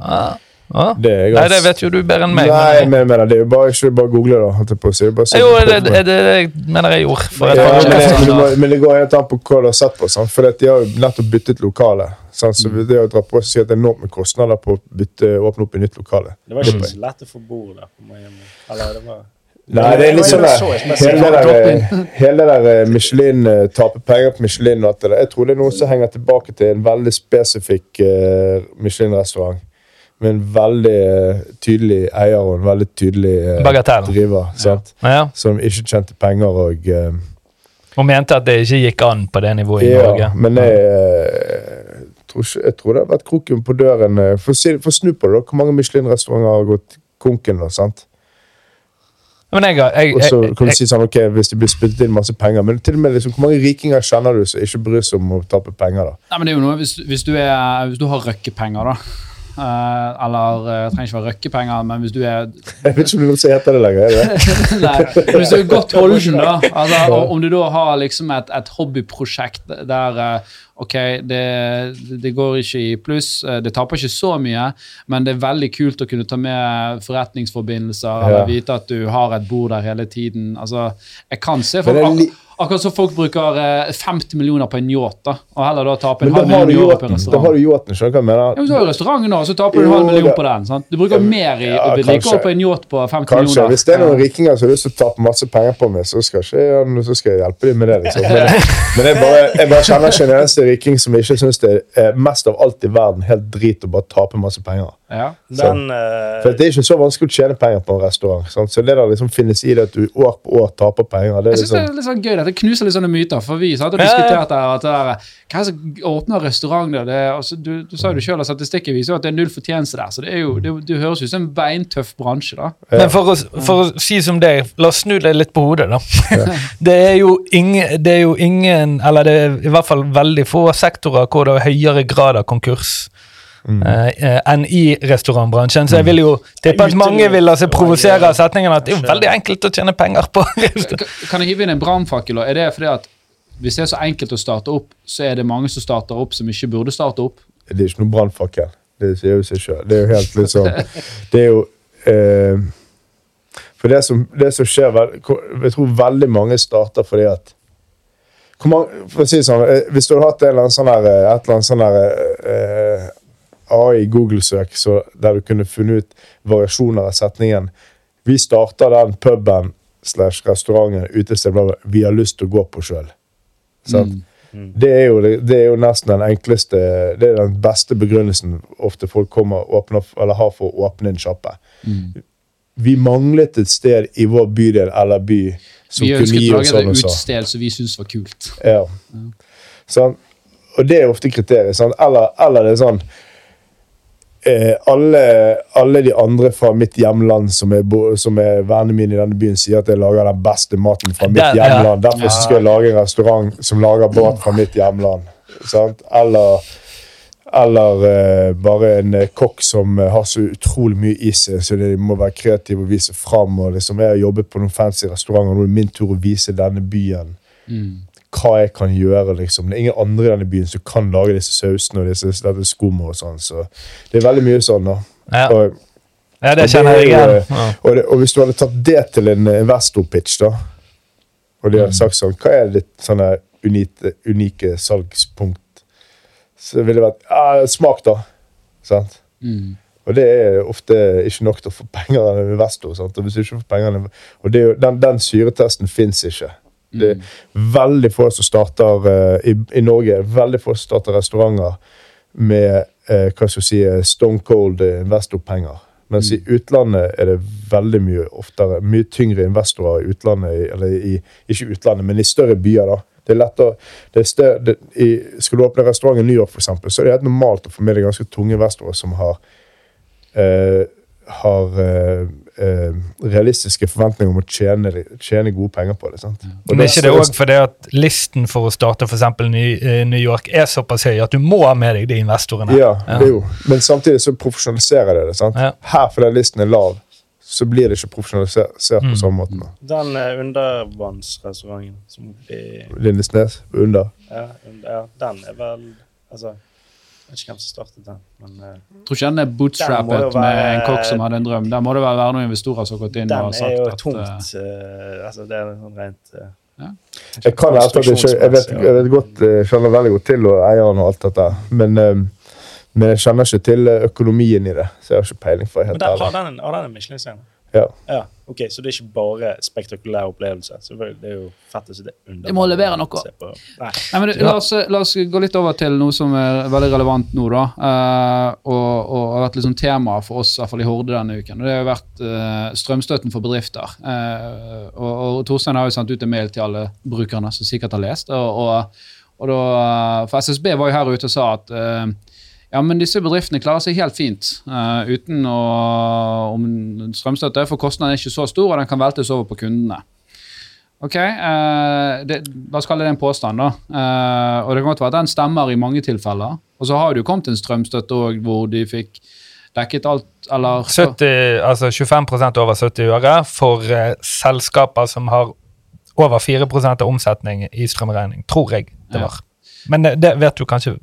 Speaker 3: Ah. Ah.
Speaker 4: Det er
Speaker 3: Nei, det vet jo du bedre enn meg.
Speaker 4: Nei,
Speaker 3: men,
Speaker 4: men, det er jo bare ikke bare google, da. holdt jeg på å si. Det er bare
Speaker 3: jo,
Speaker 4: på
Speaker 3: det, det, det, det mener jeg gjorde. For
Speaker 4: Ja, men, det, må, men det går helt an på hva du har sett på. Sant? For at de har jo nettopp byttet lokale. Sant? Så
Speaker 3: Mm.
Speaker 4: det å dra på seg si at det er enormt med kostnader på å bytte, åpne opp i nytt lokale
Speaker 2: Det var ikke så lett å få bord der på Miami. Eller det var
Speaker 4: Nei, det er litt sånn der. Hele det der, *laughs* der eh, Michelin eh, taper penger på Michelin og alt det der. Jeg tror det er noe som henger tilbake til en veldig spesifikk eh, Michelin-restaurant. Med en veldig eh, tydelig eier og en veldig tydelig eh,
Speaker 3: Bagatell.
Speaker 4: driver. Sant?
Speaker 3: Ja.
Speaker 4: Som ikke tjente penger og eh,
Speaker 3: Og mente at det ikke gikk an på det nivået i
Speaker 4: Ja,
Speaker 3: Norge.
Speaker 4: men jeg, eh, tror ikke, jeg tror det har vært kroken på døren Få For si- for snu på det, da. Hvor mange Michelin-restauranter har gått konken? da, sant?
Speaker 3: Men jeg, jeg,
Speaker 4: Og så kan du
Speaker 3: jeg,
Speaker 4: si sånn, ok, hvis det blir spyttet inn masse penger Men til og med liksom, hvor mange rikinger kjenner du som ikke bryr seg om å tape penger? da?
Speaker 1: Nei, men det er jo noe, hvis, hvis, du, er, hvis du har røkkepenger, da Eller uh, trenger ikke være røkkepenger, men hvis du er *laughs*
Speaker 4: Jeg vet ikke om du vil si etter det lenger. er? *laughs*
Speaker 1: Nei, men hvis du er godt holden, da altså, Om du da har liksom et, et hobbyprosjekt der eh, ok, det, det går ikke i pluss, eh, det taper ikke så mye, men det er veldig kult å kunne ta med forretningsforbindelser
Speaker 4: Ja.
Speaker 1: eller vite at du har et bord der hele tiden. Altså, jeg kan se for
Speaker 4: Men
Speaker 1: Akkurat som folk bruker eh, 50 millioner på en yacht, da, og heller da taper en halv million euro på en restaurant.
Speaker 4: Da har du yachten, skjønner du hva jeg mener?
Speaker 1: Ja, men så har du restauranten nå, så taper du en halv million på den. sant? Du bruker mer i
Speaker 4: Ja,
Speaker 1: vedlikehold på en yacht på 50
Speaker 4: Kanskje.
Speaker 1: millioner.
Speaker 4: Hvis det er noen rikinger som har lyst til å tape masse penger på meg, så skal, ikke, så skal jeg hjelpe dem med det. liksom. Men, men jeg, bare, jeg bare kjenner ikke en eneste riking som ikke syns det er mest av alt i verden helt drit å bare tape masse penger.
Speaker 1: Ja.
Speaker 2: Den eh,
Speaker 4: For Det er ikke så vanskelig å tjene penger på en restaurant. Sant? Så det der liksom finnes i det at du år på år taper penger, det er
Speaker 1: Jeg synes det
Speaker 4: liksom
Speaker 1: er litt sånn gøy. Dette knuser litt sånne myter. For vi satt og
Speaker 3: Ja, ja.
Speaker 1: at det der, hva er det som åpner restaurant der? Det, altså, du, du sa jo det selv, at Statistikken viser at det er null fortjeneste der. Så det, er jo, det, det høres ut som en beintøff bransje. da.
Speaker 3: men for å, for å si som deg, la oss snu det litt på hodet, da. *laughs* Det er jo ingen, det er jo ingen Eller det er i hvert fall veldig få sektorer hvor det er høyere grad av konkurs. Eh, eh, enn i restaurantbransjen. Så jeg vil jo tippe at mange vil la seg provosere av setningen at det er jo veldig enkelt å tjene penger på *laughs*
Speaker 1: Kan jeg hive inn en brannfakkel? Er det fordi at hvis det er så enkelt å starte opp, så er det mange som starter opp som ikke burde starte opp?
Speaker 4: Det er ikke noe brannfakkel. Det sier jo seg sjøl. Det er jo helt liksom *laughs* Det er jo eh, For det som, det som skjer Jeg tror veldig mange starter fordi at hvor mange, for å si det sånn, Hvis du hadde hatt en eller annen sånn eh, et eller annet sånn der eh, AI Google-søk der du kunne funnet ut variasjoner av setningen Vi starter den puben slash restauranten, utestedet, vi har lyst til å gå på sjøl. Sant? Det er, jo, det er jo nesten den enkleste Det er den beste begrunnelsen ofte folk kommer åpner, eller har for å åpne en sjappe. Vi manglet et sted i vår bydel eller by som
Speaker 1: Vi
Speaker 4: kunne
Speaker 1: ønsket
Speaker 4: gi oss sånn
Speaker 1: lage
Speaker 4: sånn
Speaker 1: et
Speaker 4: lage et
Speaker 1: utested som vi syntes var kult.
Speaker 4: Ja. Sånn. Og det er ofte kriteriet. Sånn. Eller, eller det er sånn eh, alle, alle de andre fra mitt hjemland som er, som er vennene mine i denne byen, sier at jeg lager den beste maten fra mitt
Speaker 3: Der, ja.
Speaker 4: hjemland. Derfor så skal jeg lage en restaurant som lager mat fra mitt hjemland. Sant? Eller, eller eh, bare en eh, kokk som eh, har så utrolig mye i seg, så de må være kreative og vise fram. Og liksom, jeg har jobbet på noen fancy restauranter, nå er det min tur å vise denne byen hva jeg kan gjøre. liksom. Det er ingen andre i denne byen som kan lage disse sausene og disse, dette skummet og sånn. Så det er veldig mye sånn. da.
Speaker 3: Ja.
Speaker 4: Og,
Speaker 3: Ja, det kjenner jeg igjen. Ja.
Speaker 4: Og, det, og hvis du hadde tatt det til en investor-pitch, da, og de hadde sagt sånn Hva er ditt sånne unike, unike salgspunkt? Så ville det vært ja, smak, da. Sant? Og det er ofte ikke nok til å få penger av en investor. Sant? Og, hvis du ikke får penger, og det er jo, den, den syretesten fins ikke. Det er veldig få som starter eh, i, I Norge veldig få som starter restauranter med eh, hva skal jeg si, eh, stone cold eh, investorpenger. Mens i utlandet er det veldig mye oftere, mye tyngre investorer i utlandet, i- eller i, ikke utlandet, men i større byer. da. Det er lettere, det er større, det, i, Skal du åpne restaurant i New York, for eksempel, så er det helt normalt å få med deg ganske tunge investorer som har eh, har eh, eh, realistiske forventninger om å tjene, tjene gode penger på det. sant? Og
Speaker 3: Men er ikke det òg fordi at listen for å starte for eksempel eh, New York er såpass høy at du må ha med deg de investorene?
Speaker 4: Ja, det er jo. Men samtidig så profesjonaliserer det det. sant?
Speaker 3: Ja.
Speaker 4: Her, fordi listen er lav, så blir det ikke profesjonalisert
Speaker 3: Mm.
Speaker 4: på samme måte. da.
Speaker 2: Den eh, undervannsrestauranten som de
Speaker 4: Lindesnes, under.
Speaker 2: ja, under, ja, den er vel Altså, vet ikke hvem som startet den, men uh,
Speaker 1: Tror ikke den er
Speaker 2: Den
Speaker 1: bootstrappet
Speaker 2: være-
Speaker 1: med en kokk som hadde en drøm. Der må det være noen investorer som har gått inn
Speaker 2: den
Speaker 1: og
Speaker 2: er
Speaker 1: sagt
Speaker 2: jo
Speaker 1: at
Speaker 2: tungt Uh, Altså, det er sånn rent eh,
Speaker 4: Jeg kan at jeg, ikke, jeg, vet, jeg vet godt, jeg kjenner veldig godt til og eieren og alt dette, men, men jeg kjenner ikke til økonomien i det. Så jeg har ikke peiling for
Speaker 2: Men
Speaker 4: helt
Speaker 2: den, har den har den en Michelin-stjerne?
Speaker 4: Ja.
Speaker 2: Ja, ok, Så det er ikke bare spektakulær opplevelse. Selvfølgelig, Det er jo fett å sitte under.
Speaker 1: Det må levere noe.
Speaker 2: Nei.
Speaker 1: Nei, men La oss, la oss gå litt over til noe som er veldig relevant nå. da. Uh, og og har vært sånn tema for oss i hvert fall i Horde denne uken. og Det har vært uh, strømstøtten for bedrifter. Uh, og, og Torstein har jo sendt ut en mail til alle brukerne som sikkert har lest. og, og, og da, For SSB var jo her ute og sa at eh, ja, men disse bedriftene klarer seg helt fint uh, uten å, om strømstøtte, for kostnaden er ikke så stor, og den kan veltes over på kundene. Ok, hva det, La oss kalle det en påstand. da. Uh, og Det kan godt være at den stemmer i mange tilfeller. Og så har det jo kommet en strømstøtte òg hvor de fikk dekket alt, eller
Speaker 3: 70, altså 25 over 70 øre for eh, selskaper som har over 4 av omsetning i strømregning. Tror jeg det
Speaker 1: Ja.
Speaker 3: var. Men det, det vet du kanskje.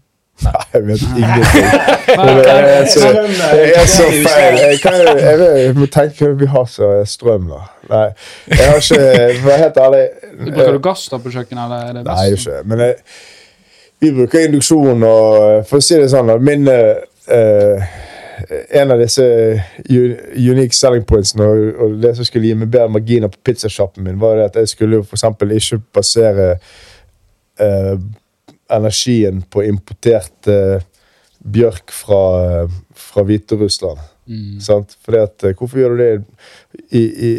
Speaker 4: Nei, jeg vet ingenting. *laughs* Det er så, det er så feil. Jeg, kan, jeg, vet, jeg må tenke vi har så strøm, da. Nei, jeg har ikke For å helt ærlig
Speaker 1: Bruker du gass da på kjøkkenet? eller er det
Speaker 4: Nei, ikke. Men jeg, vi bruker induksjon, og for å si det sånn da. min uh, En av disse unique selling pointsene og, og det som skulle gi meg bedre marginer på pizzasjappen min, var det at jeg skulle eksempel ikke basere eh, energien på importert eh, bjørk fra, eh, fra Hviterussland.
Speaker 1: Mm.
Speaker 4: Sant? Fordi at, eh, hvorfor gjør du det? I, i,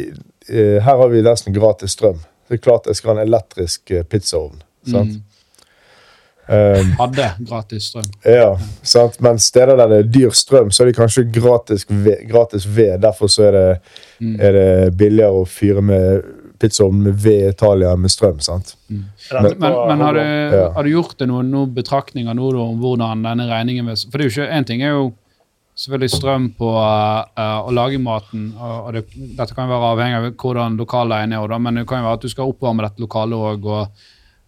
Speaker 4: i, her har vi nesten gratis strøm. Det er klart jeg skal ha en elektrisk eh, pizzaovn. Sant?
Speaker 1: Mm.
Speaker 4: Um,
Speaker 1: Hadde gratis strøm.
Speaker 4: ja, sant? Men steder der det er dyr strøm, så er det kanskje gratis ved. Gratis ved. Derfor så er det,
Speaker 1: Mm.
Speaker 4: er det billigere å fyre med pizzaovn med ved Italia med strøm. sant?
Speaker 2: Mm.
Speaker 1: Men,
Speaker 2: Men,
Speaker 1: men har, du,
Speaker 4: Ja.
Speaker 1: har du gjort deg noen, noen betraktninger nå da, om hvordan denne regningen vil For det er jo ikke, En ting er jo selvfølgelig strøm på uh, å lage maten, og, og det, dette kan jo være avhengig av hvordan lokalet er, da, men det kan jo være at du skal oppvarme dette lokalet òg. Og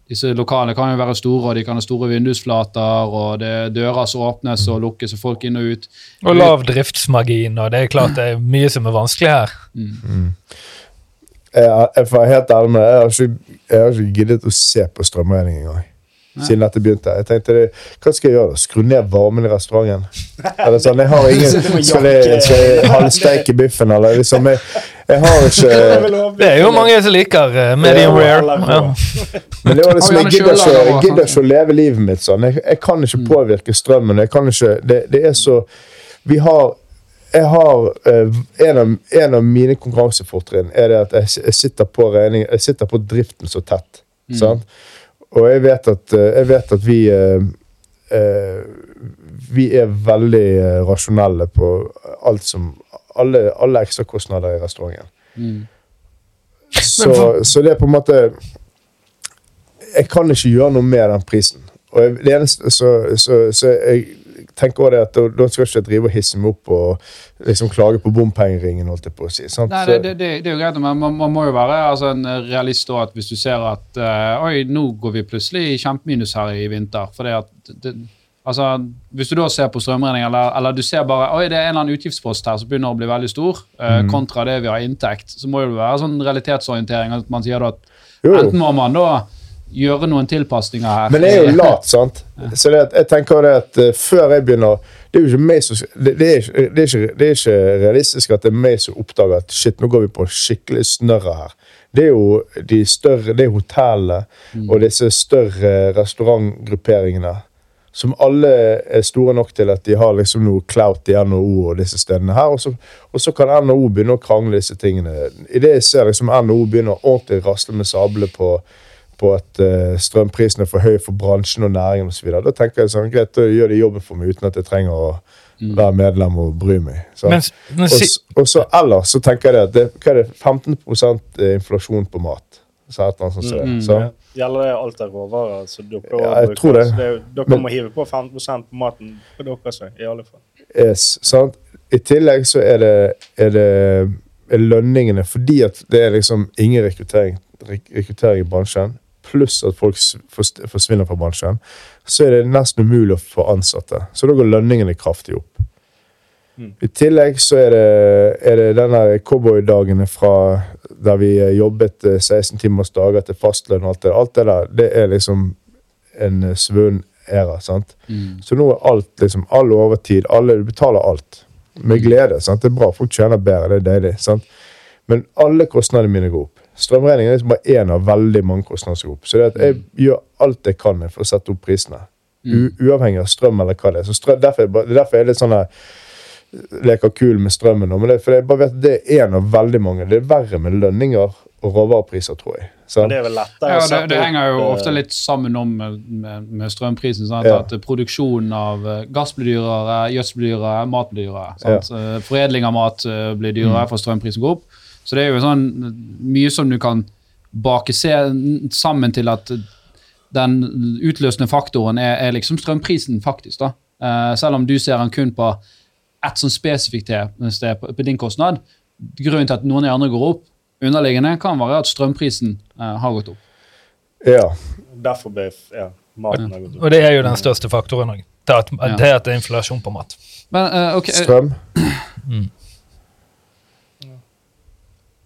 Speaker 1: disse lokalene kan jo være store, og de kan ha store vindusflater, og det er dører som åpnes og lukkes, og folk inn og ut.
Speaker 3: Og lav driftsmargin, og det er klart det er mye som er vanskelig her.
Speaker 4: Jeg, jeg får helt ærlig med deg, jeg har ikke, jeg har ikke giddet å se på strømregning engang. Siden dette begynte. Jeg tenkte, Hva skal jeg gjøre? da? Skru ned varmen i restauranten? Eller sånn, jeg har *laughs* ingen Skal jeg, skal jeg halvsteike biffen, eller liksom Jeg, jeg har ikke *laughs*
Speaker 3: Det er jo mange som liker eh, medium rare. Ja. *laughs*
Speaker 4: Men det var liksom, jeg gidder ikke, jeg gidder ikke å leve livet mitt sånn. Jeg, jeg kan ikke påvirke strømmen. Jeg kan ikke, det, det er så Vi har jeg har eh, en, av, en av mine konkurransefortrinn er det at jeg, jeg sitter på regning, jeg sitter på driften så tett. Sant? Og jeg vet at, eh, jeg vet at vi eh, Vi er veldig rasjonelle på alt som Alle, alle ekstrakostnader i restauranten.
Speaker 1: Mm.
Speaker 4: Så, så det er på en måte Jeg kan ikke gjøre noe med den prisen. Og jeg, det eneste, så, så, så jeg tenker også det at da, skal ikke drive og hisse meg opp og liksom klage på bompengeringen, holdt jeg på å si. Sant?
Speaker 1: Nei, det, det, det, det er jo greit, men man, man må jo være altså, en realist at hvis du ser at eh, Oi, nå går vi plutselig i kjempeminus her i vinter. For det at altså, Hvis du da ser på strømregning, eller, eller du ser bare Oi, det er en eller annen utgiftspost her som begynner å bli veldig stor, eh,
Speaker 4: Mm.
Speaker 1: kontra det vi har inntekt, så må det være sånn realitetsorientering. At man sier at
Speaker 4: jo.
Speaker 1: enten må man da gjøre noen tilpasninger her
Speaker 4: Men jeg er jo *laughs* lat, sant? Så det jeg tenker det at eh, før jeg begynner Det er jo ikke meg som det, det, er, ikke, det, er ikke, det er ikke realistisk at det er meg som oppdager at shit, nå går vi på skikkelig snørre her. Det er jo de større, det er hotellene og disse større restaurantgrupperingene som alle er store nok til at de har liksom noe clout i NHO og disse stedene her. Og så, og så kan NHO begynne å krangle disse tingene. I det jeg ser liksom NHO begynner å ordentlig rasle med sablene på, på at eh, strømprisen er for høy for bransjen og næringen osv. Da tenker jeg sånn, greit, da gjør de jobben for meg uten at jeg trenger å være medlem og bry meg.
Speaker 3: Men, men si,
Speaker 4: og så ellers så tenker jeg at det, hva er det, 15% inflasjon på mat. Så et eller annet sånt. som det.
Speaker 1: Mm,
Speaker 4: Så,
Speaker 2: Gjelder det alt av råvarer? Så dere
Speaker 4: Ja, jeg tror det.
Speaker 2: Så det er dere
Speaker 4: Men-
Speaker 2: må hive på 15 på maten på deres i alle fall.
Speaker 4: Yes, sant? I tillegg så er det, er det er lønningene fordi at det er liksom ingen rekruttering, rekruttering i bransjen, pluss at folk forsvinner fra bransjen, så er det nesten umulig å få ansatte. Så da går lønningene kraftig opp.
Speaker 2: Mm.
Speaker 4: I tillegg så er det, er det denne cowboydagene fra der vi eh, jobbet eh, 16 timers dager til fastlønn og alt det, alt det der, det er liksom en eh, svunnen æra, sant?
Speaker 1: Mm.
Speaker 4: Så nå er alt liksom, all overtid, alle du betaler alt. Med glede. sant? Det er bra, folk tjener bedre, det er deilig. sant? Men alle kostnadene mine går opp. Strømregningen er liksom bare én av veldig mange kostnader som går opp. Så det at jeg gjør alt jeg kan for å sette opp prisene. U uavhengig av strøm eller hva det er. Så strøm, derfor, er det det er derfor er litt sånn her, leker kul med strømmen nå. Men det, for jeg bare vet det er en av veldig mange. Det er verre med lønninger og råvarepriser, tror jeg.
Speaker 2: Men det er vel lettere
Speaker 1: Ja, det, det henger jo
Speaker 2: eh,
Speaker 1: ofte litt sammen om med, med, med strømprisen. Sant?
Speaker 4: Ja.
Speaker 1: At produksjonen av eh, gass blir dyrere, gjødsel blir dyrere, mat blir dyrere. Sant? Ja. Foredling av mat eh, blir dyrere for strømprisen går opp. Så det er jo sånn mye som du kan bake se sammen til at den utløsende faktoren er, er liksom strømprisen, faktisk. da. Uh, selv om du ser den kun på ett sånn spesifikt sted på, på din kostnad. Grunnen til at noen av de andre går opp, underliggende, kan være at strømprisen uh, har gått opp.
Speaker 4: Ja.
Speaker 2: Derfor ble ja, maten har gått opp.
Speaker 3: Og det er jo den største faktoren òg. Det, at, at det er inflasjon på mat.
Speaker 1: Men uh, okay. Strøm.
Speaker 4: Strøm.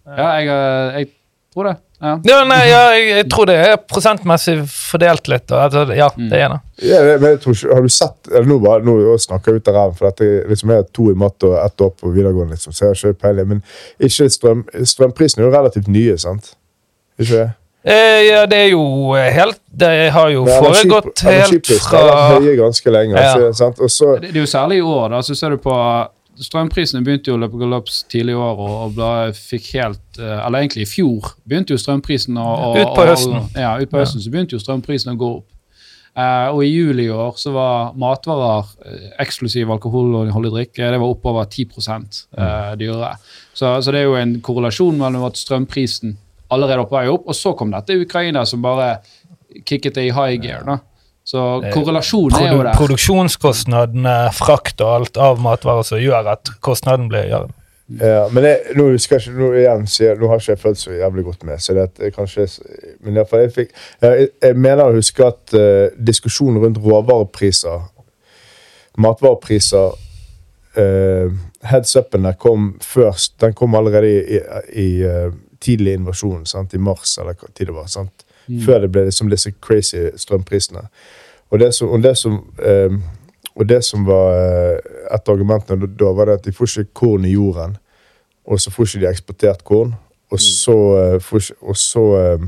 Speaker 1: Ja, jeg, eh, jeg tror det. Ja.
Speaker 3: Ja, nei, ja, jeg, jeg tror det er prosentmessig fordelt litt. Og, altså, ja, det er det.
Speaker 4: Ja, men jeg tror ikke, har du sett eller Nå, bare, nå snakker jeg ut av ræven, for dette, liksom, jeg har to i matte og ett år på videregående. Liksom, så jeg har ikke peiling. Men ikke strøm, strømprisene er jo relativt nye, sant? Ikke det?
Speaker 3: Eh, ja, det er jo helt Det har jo
Speaker 4: energi-
Speaker 3: foregått helt
Speaker 4: Energiprisene har vært
Speaker 3: fra
Speaker 4: høye ganske lenge.
Speaker 3: Ja.
Speaker 4: Altså. Og så
Speaker 1: Det, det er jo særlig i år. da, så ser du på Strømprisene begynte jo å løpe galopps tidlig i år, og, og fikk helt eh, Eller egentlig i fjor begynte jo strømprisen å
Speaker 3: Ut på høsten.
Speaker 1: Ja, ut på høsten så begynte jo strømprisen å gå opp. Eh, og i juli i år så var matvarer, eh, eksklusiv holdig drikke, det var oppover 10 eh, dyrere. Så, så det er jo en korrelasjon mellom at strømprisen allerede er på vei opp, og så kom dette Ukraina som bare kicket det i high gear. da. Så korrelasjonen er jo der.
Speaker 3: produksjonskostnadene, frakt og alt av matvarer som gjør at kostnaden blir ja.
Speaker 4: Ja, men jeg, nå husker jeg ikke, nå igjen jeg, nå har ikke jeg følt så jævlig godt med, så det er kanskje Men i hvert fall jeg fikk Jeg, jeg mener å huske at uh, diskusjonen rundt råvarepriser, matvarepriser uh, Heads upen der kom først. Den kom allerede i, i, i uh, tidlig invasjon, sant? i mars eller hva tid det var. sant? Før det ble liksom disse crazy strømprisene. Og det som, og det som, eh, og det som var eh, et av argumentene da, var det at de får ikke korn i jorden, og så får ikke de eksportert korn, og så, eh, får og så eh,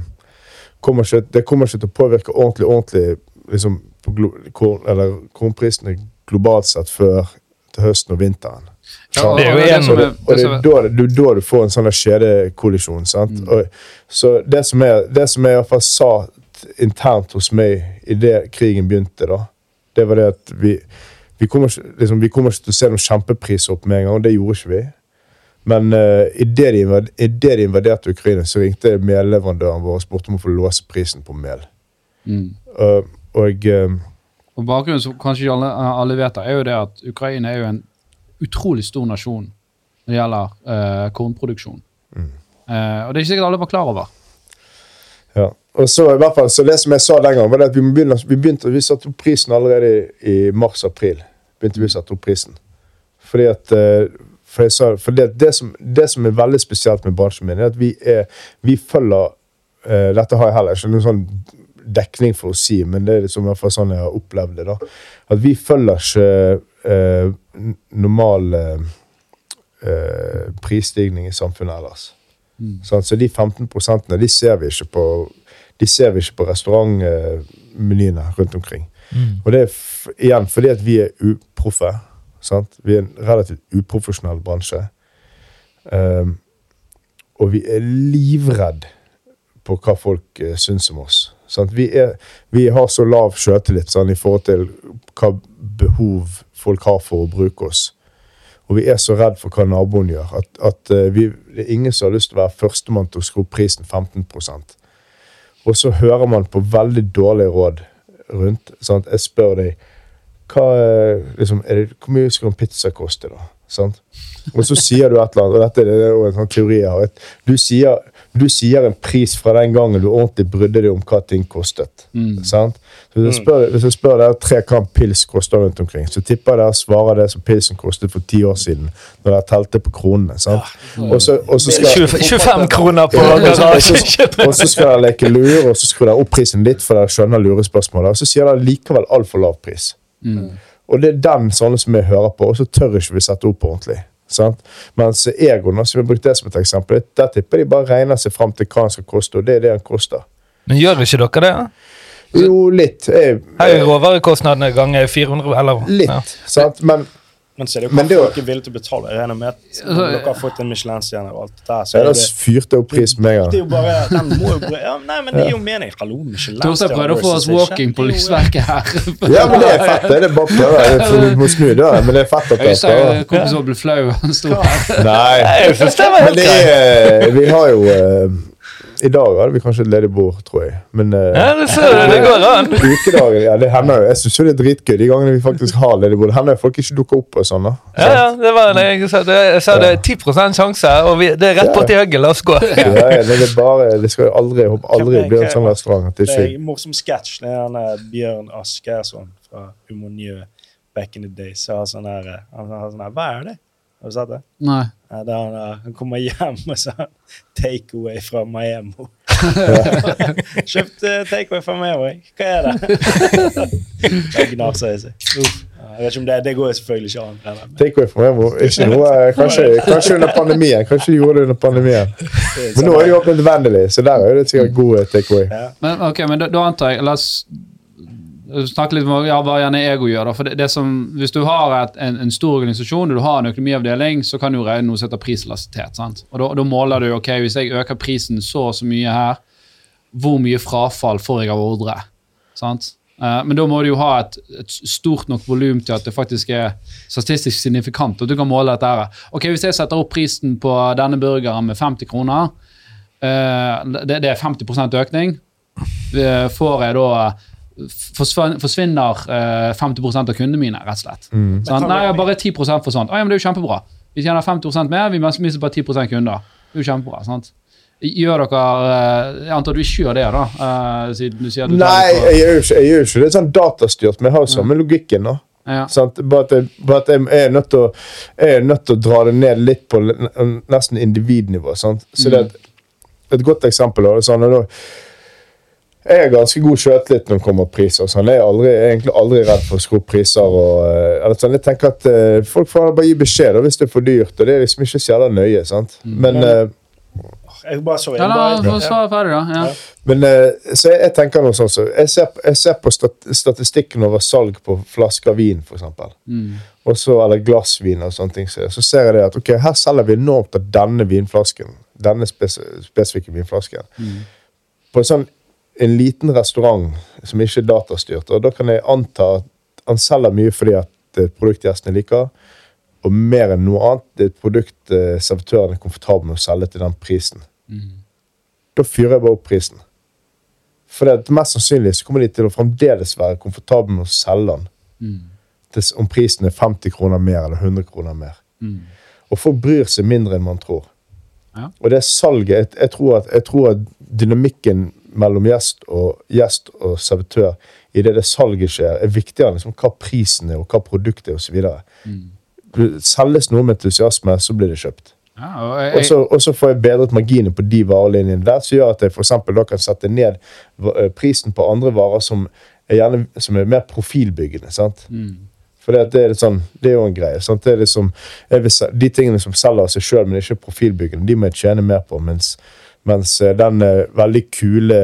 Speaker 4: kommer ikke, det kommer ikke til å påvirke ordentlig, ordentlig liksom, korn, eller kornprisene globalt sett før til høsten og vinteren.
Speaker 1: Ja,
Speaker 4: Sant?
Speaker 3: Det er jo
Speaker 1: og
Speaker 3: en-
Speaker 1: som
Speaker 4: Og det, og det da, er da du får en sånn kjedekollisjon. sant? Og, så det som, er, det som jeg i hvert fall sa internt hos meg idet krigen begynte, da, det var det at vi vi kommer, liksom, vi kommer ikke til å se noen kjempepriser opp med en gang, og det gjorde ikke vi. Men uh, idet de, invad- i det de invaderte Ukraina, så ringte melleverandøren vår og spurte om å få låse prisen på mel.
Speaker 1: Mm.
Speaker 4: Uh, og uh,
Speaker 1: Og Bakgrunnen som kanskje alle, alle vet, er jo det at Ukraina er jo en utrolig stor nasjon når det gjelder uh, kornproduksjon. Eh, og det er ikke sikkert alle var klar over.
Speaker 4: Ja. Og så i hvert fall, så det som jeg sa den gangen, var at vi, begynne, vi begynte, vi satte opp prisen allerede i, i mars-april. begynte vi å sette opp prisen. Fordi at eh, for sa, for det, det, som, det som er veldig spesielt med bransjen min, er at vi, er, vi følger uh, Dette har jeg heller ikke noen sånn dekning for å si, men det er liksom i hvert fall sånn jeg har opplevd det. da, At vi følger ikke eh, normal eh, eh, prisstigning i samfunnet ellers. Sant? Så de 15 prosentene, de ser vi ikke på de ser vi ikke på restaurantmenyene rundt omkring. Og det er igjen fordi at vi er uproffe. Sant? Vi er en relativt uprofesjonell bransje. Um, og vi er livredd på hva folk uh, syns om oss. Vi, er, vi har så lav sjøltillit sånn, i forhold til hva behov folk har for å bruke oss. Og vi er så redd for hva naboen gjør, at, at eh, vi, det er ingen som har lyst til å være førstemann til å skru opp prisen 15% Og så hører man på veldig dårlige råd rundt. Sant? Jeg spør deg hva, eh, liksom, det, hvor mye skal en pizza koste, da? Sant? Og så sier du et eller annet, og dette er jo en sånn teori jeg har. Du sier, du sier en pris fra den gangen du ordentlig brydde deg om hva ting kostet. Sant? Så hvis jeg spør, hvis jeg spør deg tre hva en pils koster rundt omkring, så tipper jeg dere svarer det som pilsen kostet for ti år siden, når dere telte på kronene. Sant? Og så, og så skal
Speaker 3: 20, 25 kroner på
Speaker 4: ja, *laughs* og så-
Speaker 3: garasjen. *laughs*
Speaker 4: og så skal dere leke lur, og så skrur dere opp prisen litt, for dere skjønner lurespørsmålet. Og så sier dere likevel altfor lav pris. Og det er den sånne som jeg hører på, og så tør ikke vi sette opp ordentlig. Sant? Mens Egon, som vi har brukt det som et eksempel, der tipper de bare regner seg fram til hva han skal koste, og det er det han koster.
Speaker 3: Men gjør ikke dere det?
Speaker 4: Jo, litt. Jeg,
Speaker 3: Her er råvarekostnadene ganger 400, eller
Speaker 4: litt,
Speaker 3: ja.
Speaker 4: sant? Men
Speaker 2: Men så er det jo
Speaker 4: Men
Speaker 2: hva
Speaker 4: det er jo-
Speaker 2: folk er villige til å betale. Jeg regner med at dere har fått en Michelin-stjerne og alt det der, så er det,
Speaker 4: fyrt opp pris med en
Speaker 2: det er jo bare *laughs* den må jo ja, Nei, men det gir jo mening. Hallo, Michelin-stjerne
Speaker 1: Torstein prøvde å få oss walking på
Speaker 2: er
Speaker 1: lysverket her. *laughs*
Speaker 4: Ja, men det er fett. Det er bare å prøve. Det er Du må snu det, men det er fett at dere prøver.
Speaker 1: kom så ble flau. Han sto her.
Speaker 4: Nei. Men det er Vi har jo eh, I dag hadde vi kanskje et ledig bord, tror jeg. Men uh,
Speaker 3: Ja, det, ser du, det går an. *laughs*
Speaker 4: ukedagen Ja, det hender jo. Jeg syns jo det er dritgøy de gangene vi faktisk har ledig bord. Det hender jo folk ikke dukker opp og sånn, da.
Speaker 3: Ja, ja, det var det jeg sa. Det, jeg sa det er 10 sjanse, og vi, det er rett borti høgget. La oss gå.
Speaker 4: Ja, ja, det er bare Det skal jo aldri jeg håper aldri bli en sånn restaurant det
Speaker 2: Det er
Speaker 4: ikke
Speaker 2: en morsom sketsj. Det er han er Bjørn Asgersson fra Humornjø back in the day. Så har sånn her, eh, han har sånn her Hva er det? Har du sett det?
Speaker 1: Nei.
Speaker 2: Ja, der han, eh, han kommer hjem og så Take away takeaway fra Miami. *laughs* Kjøpt uh, takeaway fra Miami. Hva er det? Det gnar seg i seg. Uff. Jeg vet ikke om det, det går selvfølgelig ikke an. eller, men
Speaker 4: Take away fra Miami. Ikke *laughs* noe, eh, kanskje, kanskje under pandemien. Kanskje gjorde det under pandemien. Men nå
Speaker 2: er
Speaker 4: er jo åpent vennlig, så der er det sikkert god eh, take away.
Speaker 2: ja.
Speaker 1: Men okay, men da, da antar jeg La oss snakke litt om ja, hva gjerne ego gjør. da, for det, det som, Hvis du har et, en, en stor organisasjon og du har en økonomiavdeling, så kan du regne noe som heter sant? Og da, da måler du ok, hvis jeg øker prisen så og så mye her, hvor mye frafall får jeg av ordre? sant? Eh, men da må du jo ha et, et stort nok volum til at det faktisk er statistisk signifikant. og du kan måle dette her. Ok, Hvis jeg setter opp prisen på denne burgeren med 50 kroner, eh, det, det er 50 økning, eh, får jeg da forsvinner eh, 50 av kundene mine, rett og slett. Sant? Nei, bare 10% forsvant. Ah, ja, men det er jo kjempebra. Vi tjener 50% mer, vi mister bare 10% kunder. Det er jo kjempebra. sant? Gjør dere eh, Jeg antar du ikke gjør det, da? eh, siden du sier at du tar
Speaker 4: Nei,
Speaker 1: det
Speaker 4: jeg gjør ikke, jeg gjør ikke det sånn datastyrt, men jeg har jo samme logikken. da.
Speaker 1: ja.
Speaker 4: Bare at, jeg, bare at jeg er nødt til å jeg er nødt til å dra det ned litt på nesten individnivå. Sant? Så det er et, et godt eksempel. Da, sånn, og da, jeg er ganske god sjøltillit når det kommer priser. Sånn. Jeg er aldri, egentlig aldri redd for å skru opp priser. Og, eh, eller sånn. Jeg tenker at uh, Folk får bare gi beskjed da, hvis det er for dyrt. og Det er liksom ikke så jævla nøye. sant? Men, uh,
Speaker 2: Jeg bare så
Speaker 1: Ja,
Speaker 2: bare-
Speaker 1: ja. ferdig, da. Ja.
Speaker 4: Men uh, så jeg, jeg tenker noe sånn så jeg, ser, jeg ser på stat, statistikken over salg på flasker vin, f.eks.
Speaker 1: Mm.
Speaker 4: og eller glassvin og sånne ting. Så, så ser jeg det at ok, her selger vi enormt av denne vinflasken. Denne spes spesifikke vinflasken. På en sånn en liten restaurant som ikke er datastyrt, og da kan jeg anta at han selger mye fordi at det er et produkt gjestene liker, og mer enn noe annet, det er et produkt eh, servitøren er komfortabel med å selge til den prisen. Da fyrer jeg bare opp prisen. For det, at mest sannsynlig så kommer de til å fremdeles være komfortable med å selge den til, om prisen er 50 kroner mer eller 100 kroner mer. Og folk bryr seg mindre enn man tror.
Speaker 1: Ja.
Speaker 4: Og det salget jeg, jeg, tror at, jeg tror at dynamikken mellom gjest og, gjest og servitør i det salget skjer, er viktigere enn liksom, hva prisen er og hva produktet er osv. Mm. Selges noe med entusiasme, så blir det kjøpt.
Speaker 1: Ja, og jeg,
Speaker 4: Og så, får jeg bedret marginen på de varelinjene der, som gjør at jeg for da kan sette ned eh, prisen på andre varer som er, gjerne, som er mer profilbyggende. sant? For det, det, er litt sånn, det er jo en greie. sant? Det er liksom, vil, de tingene som selger av seg sjøl, men ikke er profilbyggende, de må jeg tjene mer på. Mens, mens eh, den eh, veldig kule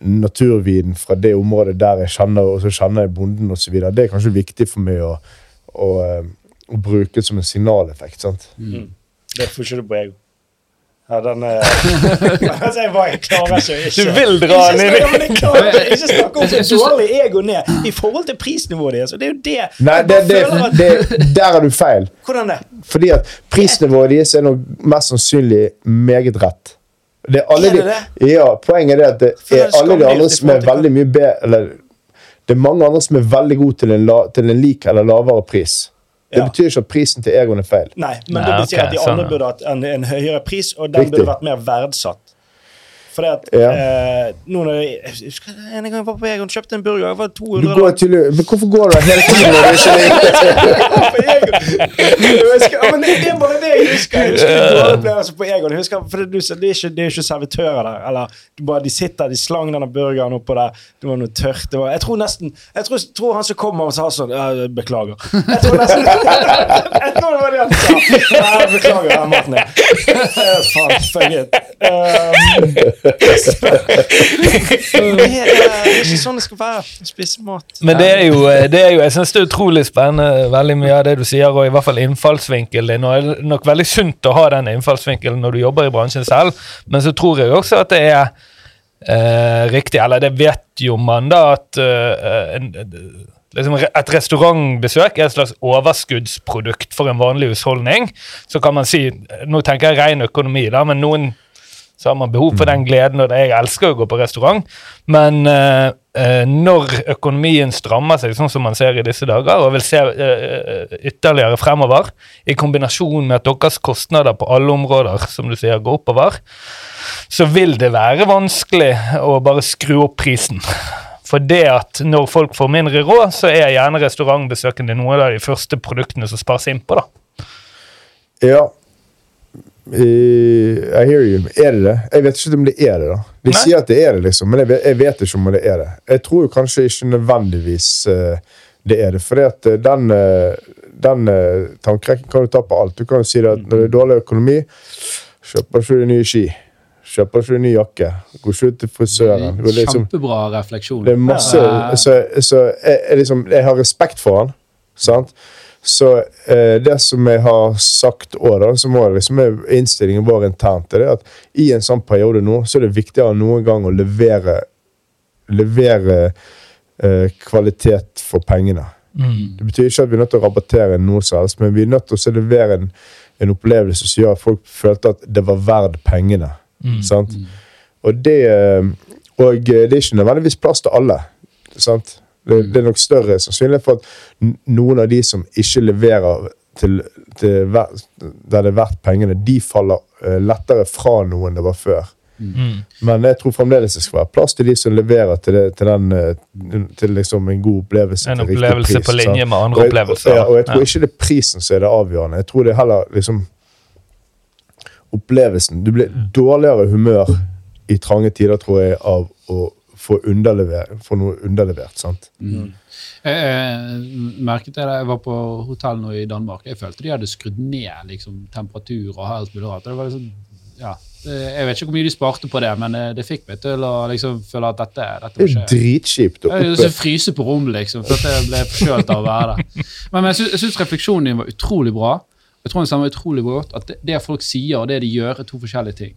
Speaker 4: naturvinen fra det området der jeg kjenner, og så kjenner jeg bonden osv., det er kanskje viktig for meg å, å, eh, å bruke som en signaleffekt. sant?
Speaker 2: Det får ikke du på ego. Ja, den er *laughs* altså, Jeg bare klarer ikke å ikke
Speaker 3: Du vil dra den inn
Speaker 2: klarer ikke- snakk om hvor dårlig ego ned i forhold til prisnivået deres. Det er jo det
Speaker 4: Nei, det, det,
Speaker 2: at-
Speaker 4: det, der er du feil.
Speaker 2: Hvordan det?
Speaker 4: Fordi at prisnivået deres er nok mest sannsynlig meget rett. Det er, alle
Speaker 2: Er det
Speaker 4: de, ja, poenget er at det er
Speaker 2: er
Speaker 4: alle de andre som er veldig mye bedre Eller det er mange andre som er veldig gode til en, la, til en lik eller lavere pris. Det
Speaker 2: Ja.
Speaker 4: betyr ikke at prisen til Egon er feil.
Speaker 2: Nei, men
Speaker 3: Nei,
Speaker 2: det betyr
Speaker 3: okay,
Speaker 2: at de
Speaker 3: sånn,
Speaker 2: andre
Speaker 3: ja.
Speaker 2: burde hatt en, en høyere pris, og den
Speaker 4: Riktig.
Speaker 2: burde vært mer verdsatt. For det at
Speaker 4: Ja.
Speaker 2: eh, noen av jeg, jeg husker En gang jeg var på Egon kjøpte en burger, Jeg var
Speaker 4: Du går til, men hvorfor går du hele tiden når du ikke liker. *laughs*
Speaker 2: Ja, det, det er bare det jeg husker. Jeg opplevelse på Egon. Jeg husker, for det, du, det, er ikke, det er ikke servitører der. Eller, du bare, de sitter, de slang denne burgeren oppå der. Det var noe tørt. Det var, jeg tror nesten Jeg tror, tror han som kommer og sa sånn «Ja, Beklager. Jeg tror nesten *laughs* Jeg tror det var det han sa. «Ja, Beklager, er Eh, *laughs* Faen, fuck it. Um, det, er, ikke sånn det skal være. Spise mat.
Speaker 3: Men det er jo, det er jo jeg synes det er utrolig spennende, veldig mye av det du sier, og i hvert fall innfallsvinkelen din. Og det er nok veldig sunt å ha den innfallsvinkelen når du jobber i bransjen selv, men så tror jeg også at det er eh, riktig, eller det vet jo man da, at eh, en, liksom et restaurantbesøk er et slags overskuddsprodukt for en vanlig husholdning. Så kan man si, nå tenker jeg ren økonomi, da, men noen så har man behov for den gleden, og det- jeg elsker å gå på restaurant. Men uh, uh, når økonomien strammer seg, sånn som man ser i disse dager, og vil se uh, ytterligere fremover, i kombinasjon med at deres kostnader på alle områder som du sier, går oppover, så vil det være vanskelig å bare skru opp prisen. For det at når folk får mindre råd, så er gjerne restaurantbesøkene noen av de første produktene som spares inn på. da.
Speaker 4: Ja. I hear you. Er det det? Jeg vet ikke om det er det. da. De
Speaker 3: Nei.
Speaker 4: sier at det er det, liksom, men jeg vet, jeg vet ikke om det er det. Jeg tror jo kanskje ikke nødvendigvis uh, det er det. For eh, den, uh, den uh, tankerekken kan du ta på alt. Du kan jo si det at når det er dårlig økonomi, kjøper ikke du nye ski. Kjøper ikke du ny jakke. Går ikke ut til frisøren. Det er liksom,
Speaker 1: Kjempebra refleksjon.
Speaker 4: det er masse. Så, så jeg, jeg, liksom, jeg har respekt for han. Sant? Så eh, det som jeg har sagt òg, som var liksom innstillingen vår internt, er det at i en sånn periode nå, så er det viktigere enn noen gang å levere Levere eh, kvalitet for pengene. Det betyr ikke at vi er nødt til å rabattere noe som helst, men vi er nødt til å levere en, en opplevelse som gjør at folk følte at det var verdt pengene. Sant? Og det eh, Og eh, det er ikke nødvendigvis plass til alle. Sant? Det, det er nok større sannsynlighet for at noen av de som ikke leverer til, til ver- der det er verdt pengene, de faller uh, lettere fra noen det var før. Men jeg tror fremdeles det skal være plass til de som leverer til, det, til, den, eh, til liksom en god opplevelse.
Speaker 3: En opplevelse
Speaker 4: pris,
Speaker 3: på linje med andre
Speaker 4: Og jeg-
Speaker 3: opplevelser.
Speaker 4: Ja, og jeg tror
Speaker 3: Ja.
Speaker 4: ikke det er prisen som er det avgjørende. Jeg tror det er heller liksom opplevelsen. Du blir dårligere humør i trange tider, tror jeg, av å få, underlever, få noe underlevert. sant?
Speaker 1: Jeg, jeg merket det da jeg var på hotell nå i Danmark. Jeg følte de hadde skrudd ned liksom, temperatur og alt mulig rart. Det var liksom, ja, jeg vet ikke hvor mye de sparte på det, men det, det fikk meg til å liksom, føle at dette, dette
Speaker 4: Det
Speaker 1: var
Speaker 4: er
Speaker 1: ikke
Speaker 4: dritkjipt. å
Speaker 1: jeg
Speaker 4: oppe-
Speaker 1: så fryse på rommet, liksom, for at jeg ble forkjølt av å være der. Men, men jeg sy- jeg syns refleksjonen din var utrolig bra. Jeg tror den stemmer utrolig godt at det, det folk sier og det de gjør, er to forskjellige ting.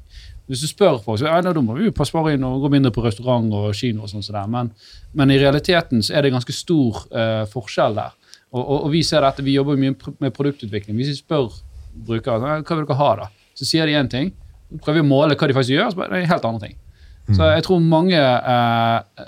Speaker 1: Hvis du spør folk, så ja, da må vi passe bare inn og gå mindre på restaurant og kino, og sånn som det, men, men i realiteten så er det ganske stor uh, forskjell der. Og, og, og vi ser dette, vi jobber mye med produktutvikling. Hvis vi spør brukere «Ja, hva vil dere ha, da, så sier de én ting. Så prøver vi å måle hva de faktisk gjør, så er det helt andre ting. Så jeg tror mange eh,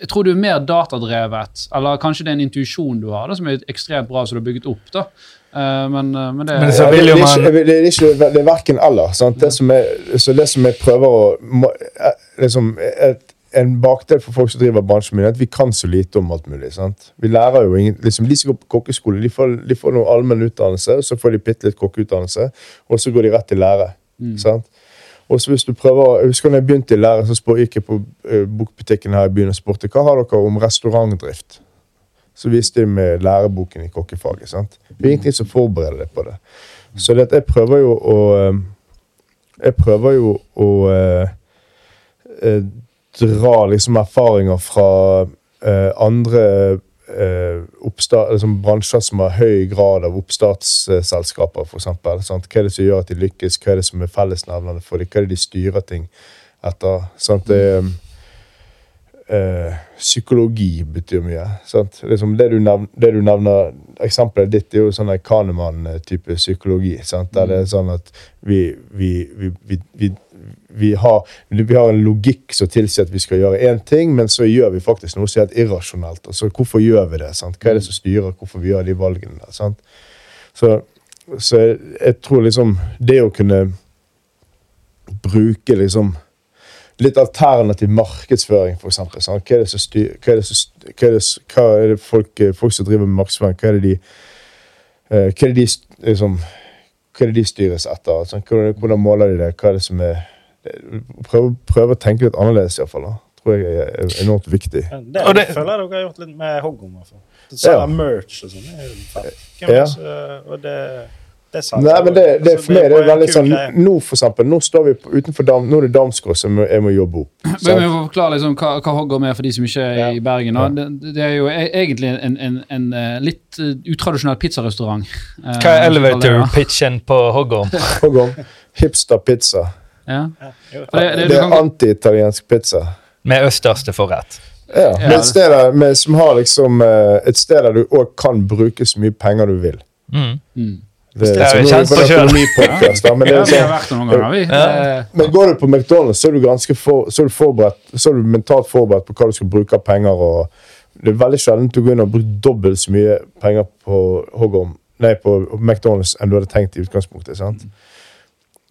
Speaker 1: jeg tror du er mer datadrevet, eller kanskje det er en intuisjon du har, da, som er ekstremt bra, som du har bygget opp. da. Eh, men, eh, men det
Speaker 3: Men
Speaker 4: Ja, det, det, er
Speaker 3: man-
Speaker 4: ikke, det, er ikke, det er verken eller. Sant? Det som jeg, så det som jeg prøver å må- eh, liksom, et, En bakdel for folk som driver bransjen min, er at vi kan så lite om alt mulig. sant? Vi lærer jo ingen, liksom, De som går på kokkeskole, de får, de får noe allmenn utdannelse, så får de bitte litt kokkeutdannelse, og så går de rett til lære. sant? Og så hvis du prøver, Jeg husker når jeg begynte i lære, så spør, gikk jeg på uh, bokbutikken her i byen og spurte hva har dere om restaurantdrift. Så viste de med læreboken i kokkefaget. sant? Det er ingenting som forbereder deg på det. Så det at jeg prøver jo å eh, Jeg prøver jo å eh, eh, dra liksom erfaringer fra eh, andre eh, liksom bransjer som har høy grad av oppstartsselskaper, f.eks. Hva er det som gjør at de lykkes? Hva er det som er fellesnevnerne for dem? Hva er det de styrer ting etter? Sant? Det, eh, psykologi betyr mye. Liksom det, du nevner, det du nevner Eksempelet ditt er jo sånn Kahneman-type psykologi. Sant? Der det er sånn at vi, vi, vi, vi, har, har en logikk som tilsier at vi skal gjøre én ting, men så gjør vi faktisk noe som er helt irrasjonelt. Altså, så hvorfor gjør vi det? Sant? Hva er det som styrer hvorfor vi gjør de valgene? der, Sant? Så, så jeg, jeg tror liksom det å kunne bruke liksom litt alternativ markedsføring, eksempel. sant? Hva er det som styr, hva er det, som, hva er det, hva er det folk, folk som driver med markedsføring, hva er det de eh, hva er det de liksom, hva er det de styres etter? Sånn, hvordan, hvordan måler de det? Hva er det som er Prøve, prøv å tenke litt annerledes, iallfall. Tror jeg er er enormt viktig.
Speaker 2: Ja, Det,
Speaker 3: Og det-
Speaker 2: føler jeg dere har gjort litt med fall. Det selger
Speaker 4: Ja.
Speaker 2: merch og sånn. er
Speaker 4: Ja.
Speaker 2: er Og det, det selger
Speaker 4: Nei, men det, det, for meg det er veldig sånn. Nå, for eksempel, nå står vi på, utenfor Dam, nå er det Damsgård som jeg må jobbe opp.
Speaker 1: Men vi må forklare liksom hva, hva Hoggorm er for de som ikke er
Speaker 2: Ja.
Speaker 1: i Bergen. Ja. Det, det er jo e- egentlig en, en, en en litt eh, utradisjonell pizzarestaurant. eh,
Speaker 3: Hva er elevator-pitchen på Hoggorm? *laughs*
Speaker 4: Hoggorm. Hipster pizza.
Speaker 1: Ja. Det, det,
Speaker 4: Det er
Speaker 1: kan,
Speaker 4: anti-italiensk pizza.
Speaker 3: Med østers til forrett.
Speaker 4: Ja,
Speaker 1: med
Speaker 4: men et sted der, med, som har liksom eh, Et sted der du òg kan bruke så mye penger du vil.
Speaker 3: Mm.
Speaker 1: mm.
Speaker 4: Det,
Speaker 3: Det har
Speaker 4: så
Speaker 3: kjent
Speaker 4: det
Speaker 3: på
Speaker 4: da, men det
Speaker 1: ja,
Speaker 4: er
Speaker 1: vi har
Speaker 4: sånn,
Speaker 1: vært der noen ganger, vi.
Speaker 3: Ja.
Speaker 4: Men går du på McDonald's, så er du ganske for, så er du forberedt, så er du mentalt forberedt på hva du skal bruke av penger. og Det er veldig sjelden du går inn og bruker dobbelt så mye penger på Hoggorm, nei, på McDonald's enn du hadde tenkt i utgangspunktet. sant?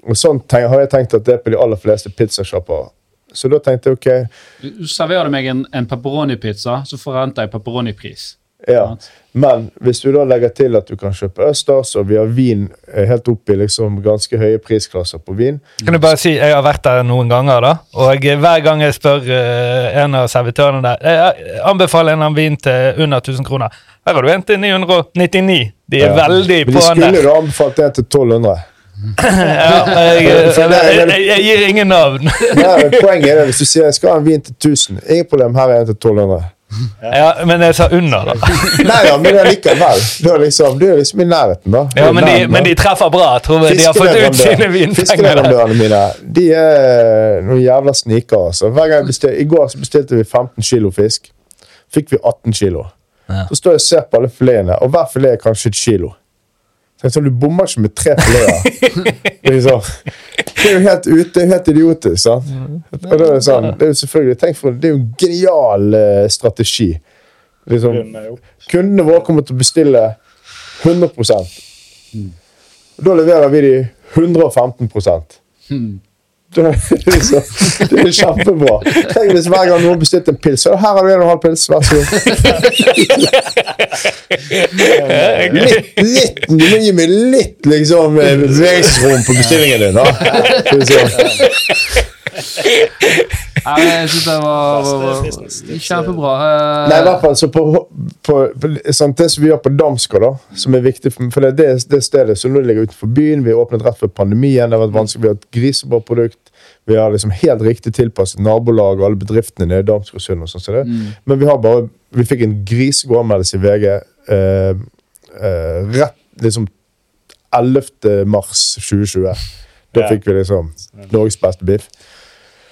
Speaker 4: Og Sånn tenk, har jeg tenkt at det er på de aller fleste pizzasjapper. Så da tenkte jeg ok,
Speaker 1: Du serverer du meg en, en pepperoni-pizza, så forventer jeg pepperoni-pris.
Speaker 4: Ja. Men hvis du da legger til at du kan kjøpe østers, og vi har vin eh, helt opp i liksom ganske høye prisklasser på vin
Speaker 3: Kan du bare si, Jeg har vært der noen ganger, da, og eh, hver gang jeg spør eh, en av servitørene der Jeg anbefaler en av vin til under 1000 kroner. Her har du en til 999. De er
Speaker 4: Ja.
Speaker 3: veldig på
Speaker 4: de
Speaker 3: den
Speaker 4: skulle du anbefalt en til 1200. *laughs*
Speaker 3: Ja, jeg, jeg, jeg, jeg, jeg gir ingen navn.
Speaker 4: Nei, men poenget er det, Hvis du sier jeg skal ha en vin til 1000, ingen problem, her er en til 1200.
Speaker 3: Ja, Men jeg sa under, da. *laughs*
Speaker 4: Nei ja, men likevel. Du er liksom, du er liksom i nærheten, da.
Speaker 3: Ja, men de, men de treffer bra. Jeg tror de har fått ut sine vinpenger.
Speaker 4: Mine de er noen jævla snikere. Altså. Hver gang jeg bestil, I går så bestilte vi 15 kilo fisk. Fikk vi 18 kilo.
Speaker 3: Ja.
Speaker 4: Så står jeg og ser på alle filetene, og hver filet er kanskje et kilo. Så er sånn, Du bommer ikke med tre fileter. *laughs* liksom. Det er jo helt ute, det er helt idiotisk. sant? Og da er det sånn, det er jo selvfølgelig, tenk for, det er jo en genial eh, strategi. Liksom,
Speaker 2: jo-
Speaker 4: Kundene våre kommer til å bestille 100 Og Da leverer vi de 115
Speaker 1: Hmm.
Speaker 4: Er så- Det er kjempebra. Tenk hvis hver gang noen bestilte en pils, så her har du en og en halv pils, vær så god. Litt, litt, du må gi meg litt liksom eh, bevegelsesrom på bestillingen din, da.
Speaker 1: Nei, jeg syns det var, var, var, kjempebra.
Speaker 4: Nei, i hvert fall så på, på, på sånn, Det som vi gjør på Damsgård, da, som er viktig for, for det det, det stedet som nå ligger utenfor byen. Vi har åpnet rett før pandemien. Det har vært vanskelig, Vi har et grisebra produkt. Vi har liksom helt riktig tilpasset nabolag og alle bedriftene nede i Damsgårdsund. og sånn som. Men vi har bare, vi fikk en grisegod anmeldelse i VG eh, eh, rett liksom 11. mars 2020. Da
Speaker 2: Ja.
Speaker 4: fikk vi liksom Norges beste biff.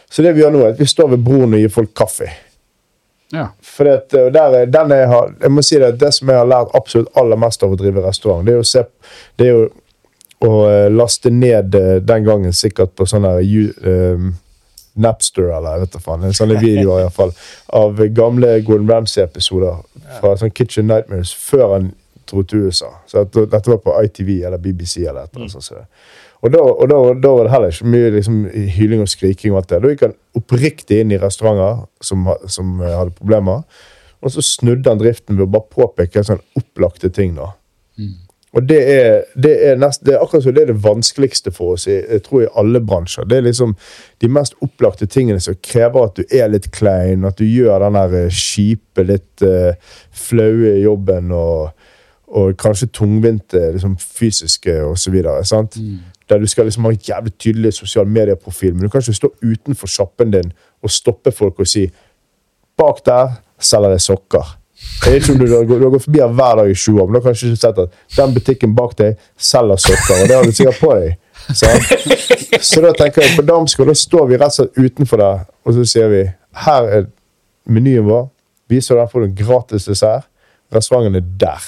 Speaker 4: Så det vi gjør nå, er at vi står ved broen og gir folk kaffe.
Speaker 1: ja.
Speaker 4: For det, der, er- den jeg, har, jeg må si det, det som jeg har lært absolutt aller mest av å drive restaurant, det er å se, det er jo å eh, laste ned eh, den gangen sikkert på sånn her you- eh, Napster, eller jeg vet da faen, sånne videoer i hvert fall, av gamle Gordon Ramsay-episoder fra sånn Kitchen Nightmares før han dro til USA. Så at, dette var på ITV eller BBC eller et eller annet sånt. Og da, og da, da var det heller ikke mye liksom, hyling og skriking. og alt det. Da gikk han oppriktig inn i restauranter som, som eh, hadde problemer. Og så snudde han driften ved å bare påpeke sånn opplagte ting. da. Og det er, det, er nest, det er akkurat som det er det vanskeligste for oss i, jeg tror i alle bransjer. Det er liksom de mest opplagte tingene som krever at du er litt klein, at du gjør den der eh, kjipe, litt uh, flaue jobben og, og kanskje tungvinte liksom, fysiske osv. Der du skal liksom ha en jævlig tydelig sosial medieprofil, men du kan ikke stå utenfor sjappen din og stoppe folk og si Bak der selger jeg sokker. Jeg vet ikke om du, du, har, du har gått forbi her hver dag i sju år, men du har kanskje ikke sett at den butikken bak deg selger sokker, og det har du sikkert på deg. Så, Så da tenker jeg på Damsgård, da står vi rett og slett utenfor der, og så sier vi her er menyen vår. Viser den, får du en gratis dessert. Restauranten er der.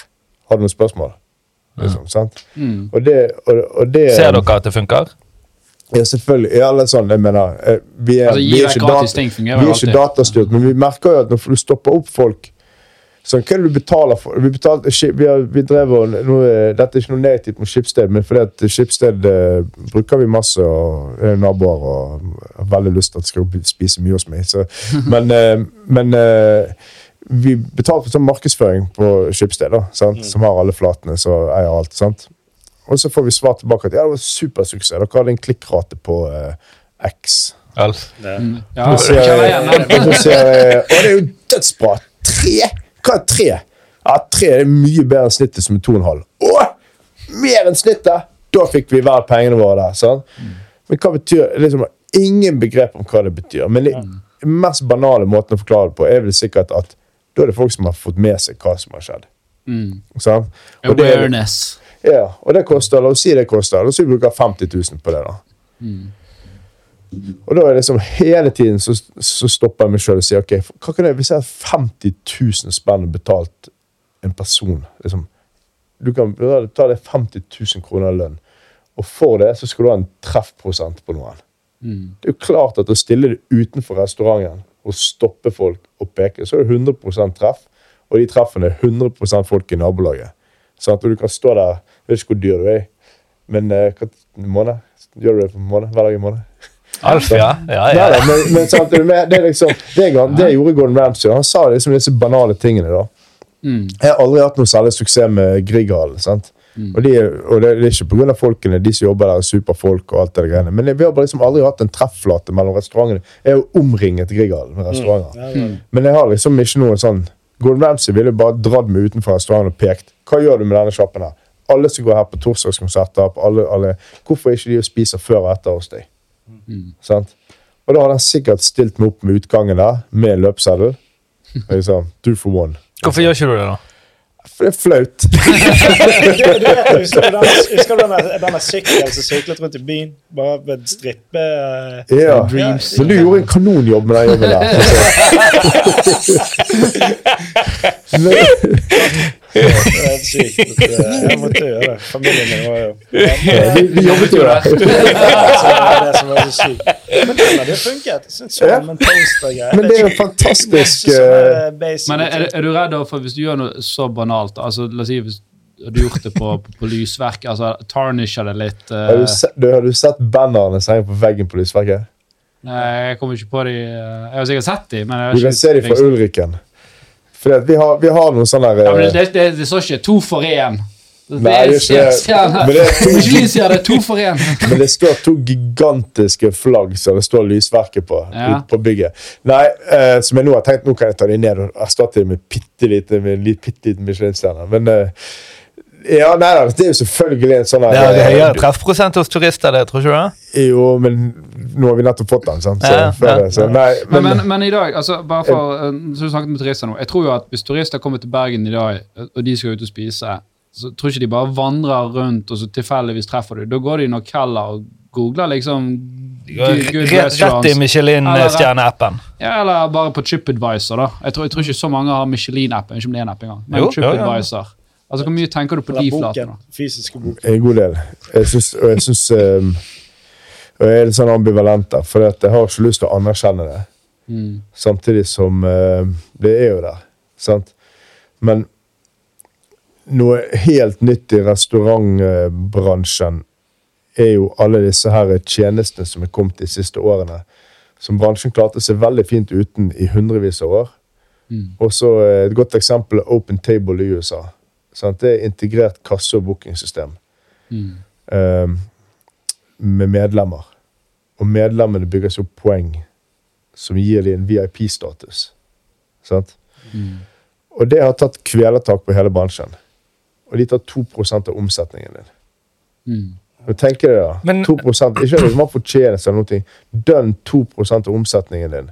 Speaker 4: Har du noen spørsmål? Liksom, sant? Og det, og, og det
Speaker 3: Ser dere at det funker?
Speaker 4: Ja, selvfølgelig. Ja, eller sånn, jeg mener, eh, vi er,
Speaker 1: Altså,
Speaker 4: vi er ikke, data, vi er ikke datastyrt, men vi merker jo at når du stopper opp folk sånn, Hva er det du betaler for? Vi, betalte, vi, har, vi drev og, nå, Dette er ikke noe negativt mot Skipsted, men fordi at Skipsted eh, bruker vi masse, og er naboer og har veldig lyst til at de skal spise mye hos meg. Så, *laughs* men eh, men eh, vi betalte for sånn markedsføring på Skipsted, da, sant? som har alle flatene, så eier alt. sant? Og så får vi svar tilbake at ja, det var supersuksess. Dere hadde en klikkrate på eh, X.
Speaker 3: Alf.
Speaker 2: Mm.
Speaker 1: Ja,
Speaker 4: Og så sier jeg, og så sier jeg Å, det er jo dødsbra! Tre! Hva er tre? Ja, tre er mye bedre enn snittet som er to og en halv. Å! Mer enn snittet! Da fikk vi hver pengene våre der. sånn. Men hva betyr liksom, Ingen begrep om hva det betyr. Men den mest banale måten å forklare det på er vel sikkert at da er det folk som har fått med seg hva som har skjedd.
Speaker 1: Mm.
Speaker 4: sant? Og det,
Speaker 1: Awareness.
Speaker 4: ja, og det koster, la oss si det koster, la oss si vi bruker 50 000 på det da. Og da er det liksom hele tiden så, så stopper jeg meg selv og sier, ok, hva kan jeg, hvis jeg har 50 000 spenn betalt en person, liksom, du kan ta det 50 000 kroner i lønn, og for det så skal du ha en treffprosent på noen. Det er jo klart at å stille det utenfor restauranten og stoppe folk og peke, så er det 100 treff, og de treffene er 100 folk i nabolaget. Sånn at du kan stå der, jeg vet ikke hvor dyr du er, men eh, hva, måned? Gjør du det på en måned? Hver dag i måned?
Speaker 3: Alf, ja. ja, ja.
Speaker 4: men, men sant, det, er- liksom, det, det gjorde Gordon Ramsay. Han sa liksom disse banale tingene. da.
Speaker 1: Mm.
Speaker 4: Jeg har aldri hatt noe særlig suksess med Grieghallen. Mm. Og, de, og det, det er ikke pga. folkene, de som jobber der, er superfolk. og alt det greiene. Men vi har bare liksom aldri hatt en treffflate mellom restaurantene. Jeg er jo omringet Grieghallen med restauranter.
Speaker 2: Mm.
Speaker 4: Men jeg har liksom ikke noe sånn Gordon Ramsay ville bare dratt meg utenfor restauranten og pekt. Hva gjør du med denne sjappen her? Alle som går her på torsdagskonserter, på alle, alle, hvorfor er ikke de og spiser før og etter hos deg? Sant? Og da hadde han sikkert stilt meg opp med utgangen der, med løpseddel. Liksom, *laughs* two for one.
Speaker 3: Hvorfor gjør ikke du det, da?
Speaker 4: For det er flaut. *laughs*
Speaker 2: Du, husker du den, sykkelen som syklet rundt i byen? Bare med strippe uh,
Speaker 4: Ja.
Speaker 2: Dreams.
Speaker 4: Men du gjorde en kanonjobb med den jobben der. *laughs* Men,
Speaker 2: Det er helt sykt. Jeg måtte gjøre det. Familien min var jo
Speaker 4: ja, vi, vi jobbet jo der.
Speaker 2: Det var det som var så sykt. Men hadde funket. Sånn
Speaker 4: det er jo fantastisk
Speaker 2: ikke
Speaker 4: eh.
Speaker 1: Men er, er du redd for hvis du gjør noe så banalt altså La oss si hvis du har gjort det på, på, på lysverket, altså tarnisher det litt Uh...
Speaker 4: har, du sett, du, har du sett bannerne som henger på veggen på lysverket?
Speaker 1: Nei, jeg kommer ikke på de eh, Jeg har sikkert sett de, men jeg har
Speaker 4: Du kan se de fra Ulriken. For vi, har, vi har noen sånne der,
Speaker 1: ja, men
Speaker 4: eh,
Speaker 1: det, det, det står ikke to for én. Det
Speaker 4: Nei,
Speaker 1: er
Speaker 4: det to-
Speaker 1: for én. *laughs*
Speaker 4: Men det står to gigantiske flagg som det står lysverket på
Speaker 1: Ja.
Speaker 4: på bygget. Nei, eh, som jeg nå har tenkt, nå kan jeg ta de ned og erstatte dem med bitte liten Michelin-stjerne. Men eh, ja, nei da, det er jo selvfølgelig en sånn
Speaker 3: Det er
Speaker 4: eh,
Speaker 3: høyere treffprosent hos turister, det, tror ikke du det?
Speaker 4: Jo, men nå har vi nettopp fått den, sant? Så,
Speaker 3: Ja,
Speaker 4: før
Speaker 3: ja.
Speaker 4: det, så nei,
Speaker 1: Men,
Speaker 4: men,
Speaker 1: men, men i dag, altså bare for eh, så du snakket med turister nå, jeg tror jo at hvis turister kommer til Bergen i dag, eh, og de skal ut og spise, så tror ikke de bare vandrer rundt og så tilfeldigvis treffer du. Da går de nok heller og googler liksom
Speaker 3: Rett, i Michelin-stjerneappen.
Speaker 1: Ja, eller bare på TripAdvisor, da. Jeg tror, jeg tror ikke så mange har Michelin-appen. Ikke om det er en app engang. Men. TripAdvisor. Altså, Hvor mye tenker du på de flatene?
Speaker 2: Fysiske boken.
Speaker 4: en god del. Jeg synes, og jeg syns um, jeg er litt sånn ambivalent der, for jeg har ikke lyst til å anerkjenne det.
Speaker 1: Mm.
Speaker 4: Samtidig som uh, det er jo der. Sant? Men noe helt nytt i restaurantbransjen er jo alle disse her tjenestene som er kommet de siste årene. Som bransjen klarte seg veldig fint uten i hundrevis av år.
Speaker 1: Mm.
Speaker 4: Og så eh, Et godt eksempel er Open Table i USA. Sant? Det er integrert kasse- og bookingsystem
Speaker 1: Mm.
Speaker 4: um, med medlemmer. Og medlemmene bygger seg opp poeng som gir dem en VIP-status. Sant?
Speaker 1: Mm.
Speaker 4: Og det har tatt kvelertak på hele bransjen. Og de tar 2% av omsetningen din.
Speaker 1: Mm.
Speaker 4: Og tenk deg det da.
Speaker 3: Men-
Speaker 4: 2 Ikke at man fortjener eller noe. Dønn 2% av omsetningen din.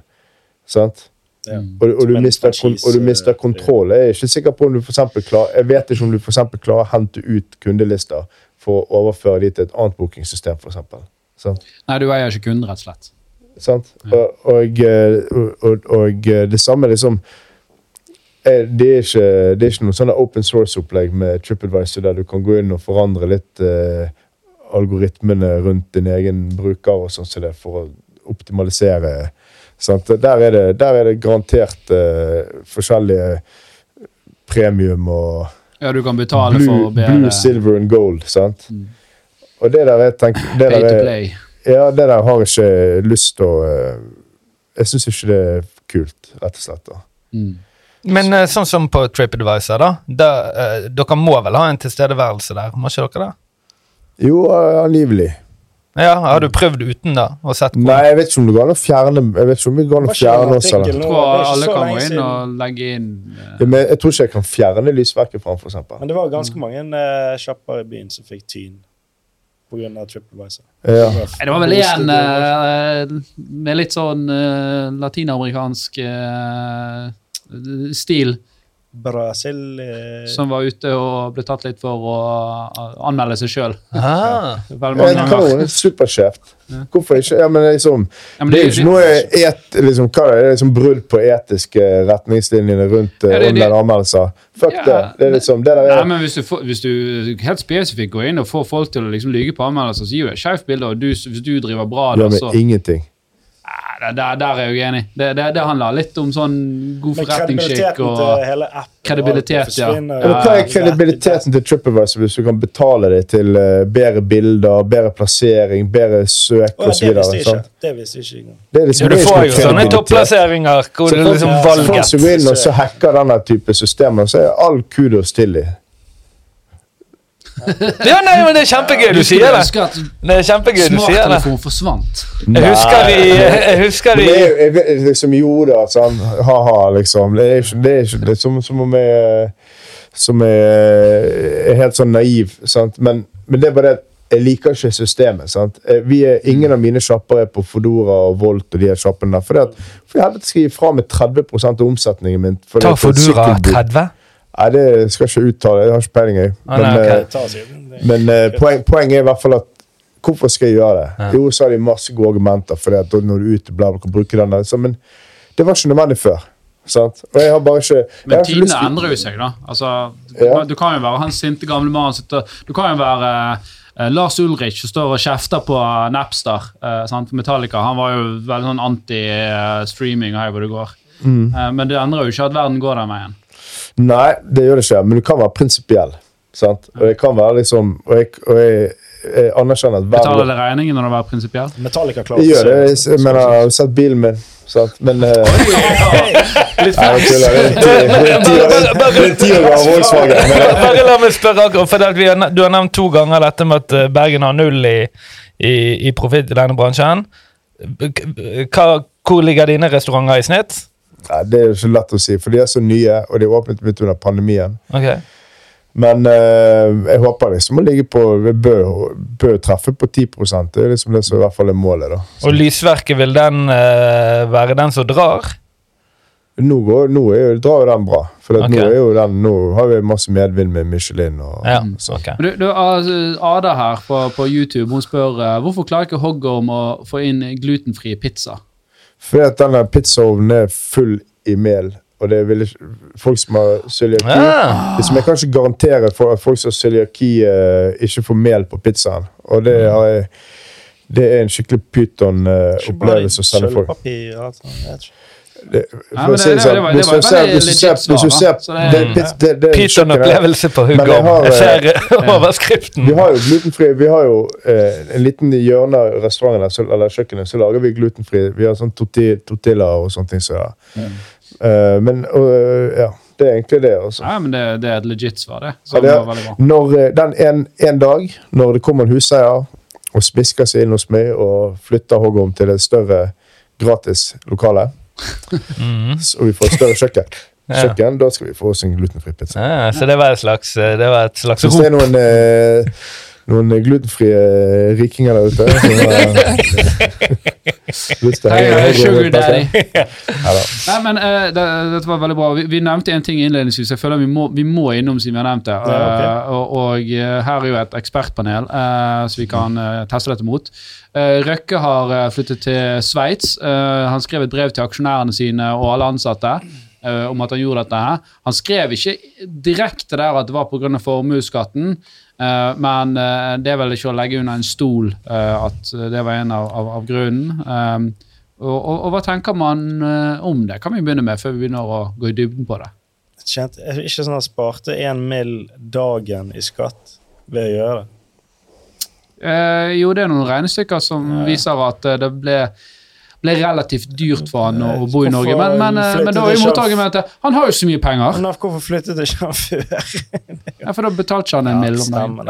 Speaker 4: Sant?
Speaker 2: Ja.
Speaker 4: Og, og, du mister,
Speaker 2: franchise,
Speaker 4: og du mister
Speaker 2: eh,
Speaker 4: kontroll. Jeg er ikke sikker på om du for eksempel klar, Jeg vet ikke om du for klarer å hente ut kundelister for å overføre de til et annet bookingsystem, for eksempel.
Speaker 1: Nei, du eier ikke kunden, rett og slett.
Speaker 4: Sant? Og, og, eh, og, og, og eh, det samme liksom eh, det er, ikke, det er ikke noe sånn open source-opplegg med TripAdvisor der du kan gå inn og forandre litt uh, algoritmene rundt din egen bruker og sånn som det for å optimalisere. Sant? Der, er det, der er det garantert uh, forskjellige premium og
Speaker 1: Ja, du kan betale
Speaker 4: blue,
Speaker 1: for bedre
Speaker 4: blue, silver and gold. Sant?
Speaker 1: Mm.
Speaker 4: Og det der er tenk, det
Speaker 1: pay
Speaker 4: der
Speaker 1: to play.
Speaker 4: ja, det der har jeg ikke lyst til å eh, Jeg syns ikke det er kult, rett og slett. da.
Speaker 1: Mm.
Speaker 3: Men eh, sånn som på TripAdvisor, da. Der, uh, dere må vel ha en tilstedeværelse der, må ikke dere det?
Speaker 4: Jo, uh, angivelig.
Speaker 3: Ja, Har du prøvd uten, da? Og sett på?
Speaker 4: Nei, jeg vet ikke om det går an å fjerne Jeg vet ikke om det går an å fjerne oss. Eller.
Speaker 1: Jeg tror alle kan gå inn og legge inn uh...
Speaker 4: Ja, men jeg tror ikke jeg kan fjerne lysverket fra den, eksempel.
Speaker 2: Men det var ganske mange uh, sjapper i byen som fikk tyn pga. TripAdvisor.
Speaker 4: Ja.
Speaker 1: Det var vel igjen uh, med litt sånn uh, latinamerikansk uh, stil
Speaker 2: Brasil eh,
Speaker 1: som var ute og ble tatt litt for å eh, anmelde seg sjøl.
Speaker 3: Ah.
Speaker 4: Superskjevt. Hvorfor ikke? Ja, men liksom,
Speaker 1: Ja, men
Speaker 4: det er jo ikke noe et, liksom, hva er det? det er liksom brudd på etiske retningslinjene rundt
Speaker 1: Ja,
Speaker 4: ja,
Speaker 1: det- det-
Speaker 4: online-anmeldelser. Fuck
Speaker 1: Ja,
Speaker 4: det. Det er liksom, det der
Speaker 1: Nei,
Speaker 4: er,
Speaker 1: men hvis du, får, hvis du helt spesifikt går inn og får folk til å liksom lyge på anmeldelser, så gir du et skjevt bilde. Og du, hvis du driver bra, da,
Speaker 4: gjør
Speaker 1: så
Speaker 4: meg ingenting.
Speaker 1: Der, der er jeg uenig. Det, det, det handler litt om sånn god forretningsskikk og Kredibilitet, ja.
Speaker 4: Ja, hva er kredibiliteten til TripAdvisor hvis du kan betale deg til eh, bedre bilder, bedre plassering, bedre søk
Speaker 2: oh, ja,
Speaker 4: osv.?
Speaker 2: det visste ikke. Jeg engang.
Speaker 3: Ja,
Speaker 4: liksom,
Speaker 3: du får jo sånne topplasseringer hvor
Speaker 4: Så
Speaker 3: det er liksom
Speaker 2: ja,
Speaker 4: Folk
Speaker 3: valget.
Speaker 4: Så, så hacker denne type systemer, så er all kudos til dem. *laughs*
Speaker 3: Ja, nei, men det er kjempegøy du sier det.
Speaker 1: at
Speaker 3: Det er kjempegøy du sier det.
Speaker 1: smarttelefon forsvant.
Speaker 3: Jeg husker de jeg husker
Speaker 4: de jeg, jeg liksom, gjorde da, sånn ha-ha, liksom. Det er ikke, det er det er som, som om jeg Som jeg eh, er helt sånn naiv, sant. Men, men det er bare det at jeg liker ikke systemet. sant? Eh, Vi er, ingen av mine sjapper er på Fodora og Volt og de her sjappene der. For helvete skal jeg gi fra meg 30 av omsetningen min. for det
Speaker 3: Ta
Speaker 4: på et
Speaker 3: Fodora 30.
Speaker 4: Nei, det skal jeg ikke uttale. Jeg har ikke peiling, jeg.
Speaker 3: Ah,
Speaker 4: Men,
Speaker 2: nei, okay. Det-
Speaker 4: men eh, poeng, poenget er i hvert fall at Hvorfor skal jeg gjøre det?
Speaker 3: Ja.
Speaker 4: Jo, så har de masse gode argumenter for det. at når du er ute, bla, bla, kan bruke den der. Så, men det var ikke nødvendig før. Sant? Og jeg har bare ikke jeg har
Speaker 1: Men
Speaker 4: ikke
Speaker 1: tidene endrer jo seg, da. Altså,
Speaker 4: Ja.
Speaker 1: Du kan jo være han sinte gamle mannen sitter Du kan jo være Uh, Lars Ulrich som står og kjefter på Napster. Uh, sant? Metallica han var jo veldig sånn anti-streaming Uh, her hvor det går.
Speaker 4: Mm.
Speaker 1: Eh, men det endrer jo ikke at verden går den veien.
Speaker 4: Nei, det gjør det ikke, men du kan være prinsipiell. Sant? Og det kan være liksom Og jeg, og jeg, jeg anerkjenner at
Speaker 1: Betaler alle regningen når du er prinsipiell?
Speaker 2: Metallica klarer
Speaker 4: Jeg gjør det.
Speaker 2: Jeg,
Speaker 4: Jeg mener, jeg har sett bilen min. Sant? Men eh,
Speaker 1: Litt
Speaker 4: jeg er er er eh,
Speaker 3: Bare la meg spørre akkurat, for vi har, Du har nevnt to ganger dette med at eh, Bergen har null i, i, i profitt i denne bransjen. Hva, hvor ligger dine restauranter i snitt?
Speaker 4: Nei, det er jo ikke lett å si, for de er så nye, og de åpnet midt under pandemien.
Speaker 3: Ok.
Speaker 4: Men eh, jeg håper liksom å ligge på Vi bør, bør treffe på 10 Det er liksom det som i hvert fall er målet. da.
Speaker 3: Og lysverket, vil den eh, være den som drar?
Speaker 4: Nå, går, nå er jo, drar jo den bra. For at
Speaker 3: Ok.
Speaker 4: nå, er jo den, nå har vi masse medvind med Michelin. og
Speaker 3: Ja, og
Speaker 1: okay. Du, du, Ada her på, på YouTube hun spør eh, hvorfor klarer ikke hoggorm å få inn glutenfri pizza.
Speaker 4: Fordi at denne pizzaovnen er full i mel. Og det vil folk som har cøliaki
Speaker 3: Ah.
Speaker 4: Liksom, Jeg kan ikke garantere for at folk som har cøliaki eh, ikke får mel på pizzaen. Og det, har jeg, det er en skikkelig
Speaker 2: Ikke bare
Speaker 4: pyton-opplevelse å sende folk.
Speaker 2: sølvpapir ikke.
Speaker 4: Det, si
Speaker 1: det-
Speaker 4: det
Speaker 1: det var- det
Speaker 4: hvis
Speaker 1: var
Speaker 4: du ser- hvis du ser- hvis du ser
Speaker 1: det-
Speaker 4: det, det, det kjøkkenet-
Speaker 3: Pyton-opplevelse på
Speaker 4: Men jeg
Speaker 3: ser
Speaker 1: eh, *laughs*
Speaker 3: overskriften.
Speaker 4: Vi har jo glutenfri Vi har jo eh, en liten hjørne av restauranten så, eller kjøkkenet, så lager vi glutenfri. Vi har sånn torti- tortilla og sånne ting. Så, ja. Eh, men ja, det er egentlig det. Også.
Speaker 1: Ja, men det, det er et legit svar, det. Så
Speaker 4: Ja, det
Speaker 1: det
Speaker 4: er-
Speaker 1: var.
Speaker 4: Når den en, en dag, når det kommer en huseier og spisker seg inn hos meg og flytter Hoggorm til et større gratis lokale,
Speaker 3: Mhm.
Speaker 4: så- vi får et større kjøkken, kjøkken da skal vi få oss en glutenfri pizza.
Speaker 3: Ja, så det var et slags, det var et slags
Speaker 4: Hvis det er noen, eh, noen glutenfrie rikinger der ute som har *laughs* lyst til. *laughs*
Speaker 1: Nei, men uh, det, Dette var veldig bra. Vi, vi nevnte en ting innledningsvis. Jeg føler vi må, vi må innom siden vi har nevnt det.
Speaker 2: Ja, ok.
Speaker 1: Eh, og, og eh, her er jo et ekspertpanel så vi kan teste dette mot. Røkke har flyttet til Sveits. Han skrev et brev til aksjonærene sine og alle ansatte eh, om at han gjorde dette. her. Han skrev ikke direkte der at det var pga. formuesskatten. uh, men uh, det er vel ikke å legge under en stol at det var en av, av, av grunnen. Um, og, og, og hva tenker man om det? Kan vi begynne med før vi begynner å gå i dybden på det?
Speaker 2: Kjent, ikke sånn at sparte én mill. dagen i skatt ved å gjøre det?
Speaker 1: Jo, det er noen regnestykker som
Speaker 2: Ja.
Speaker 1: viser at det ble ble relativt dyrt for han å, å bo i Norge. Men, men, eh, men da var jo
Speaker 2: ikke han-
Speaker 1: motargumentet Han har jo så mye penger!
Speaker 2: Men hvorfor flyttet ikke han før? *laughs*
Speaker 1: Ja, for da betalte ikke han en mill.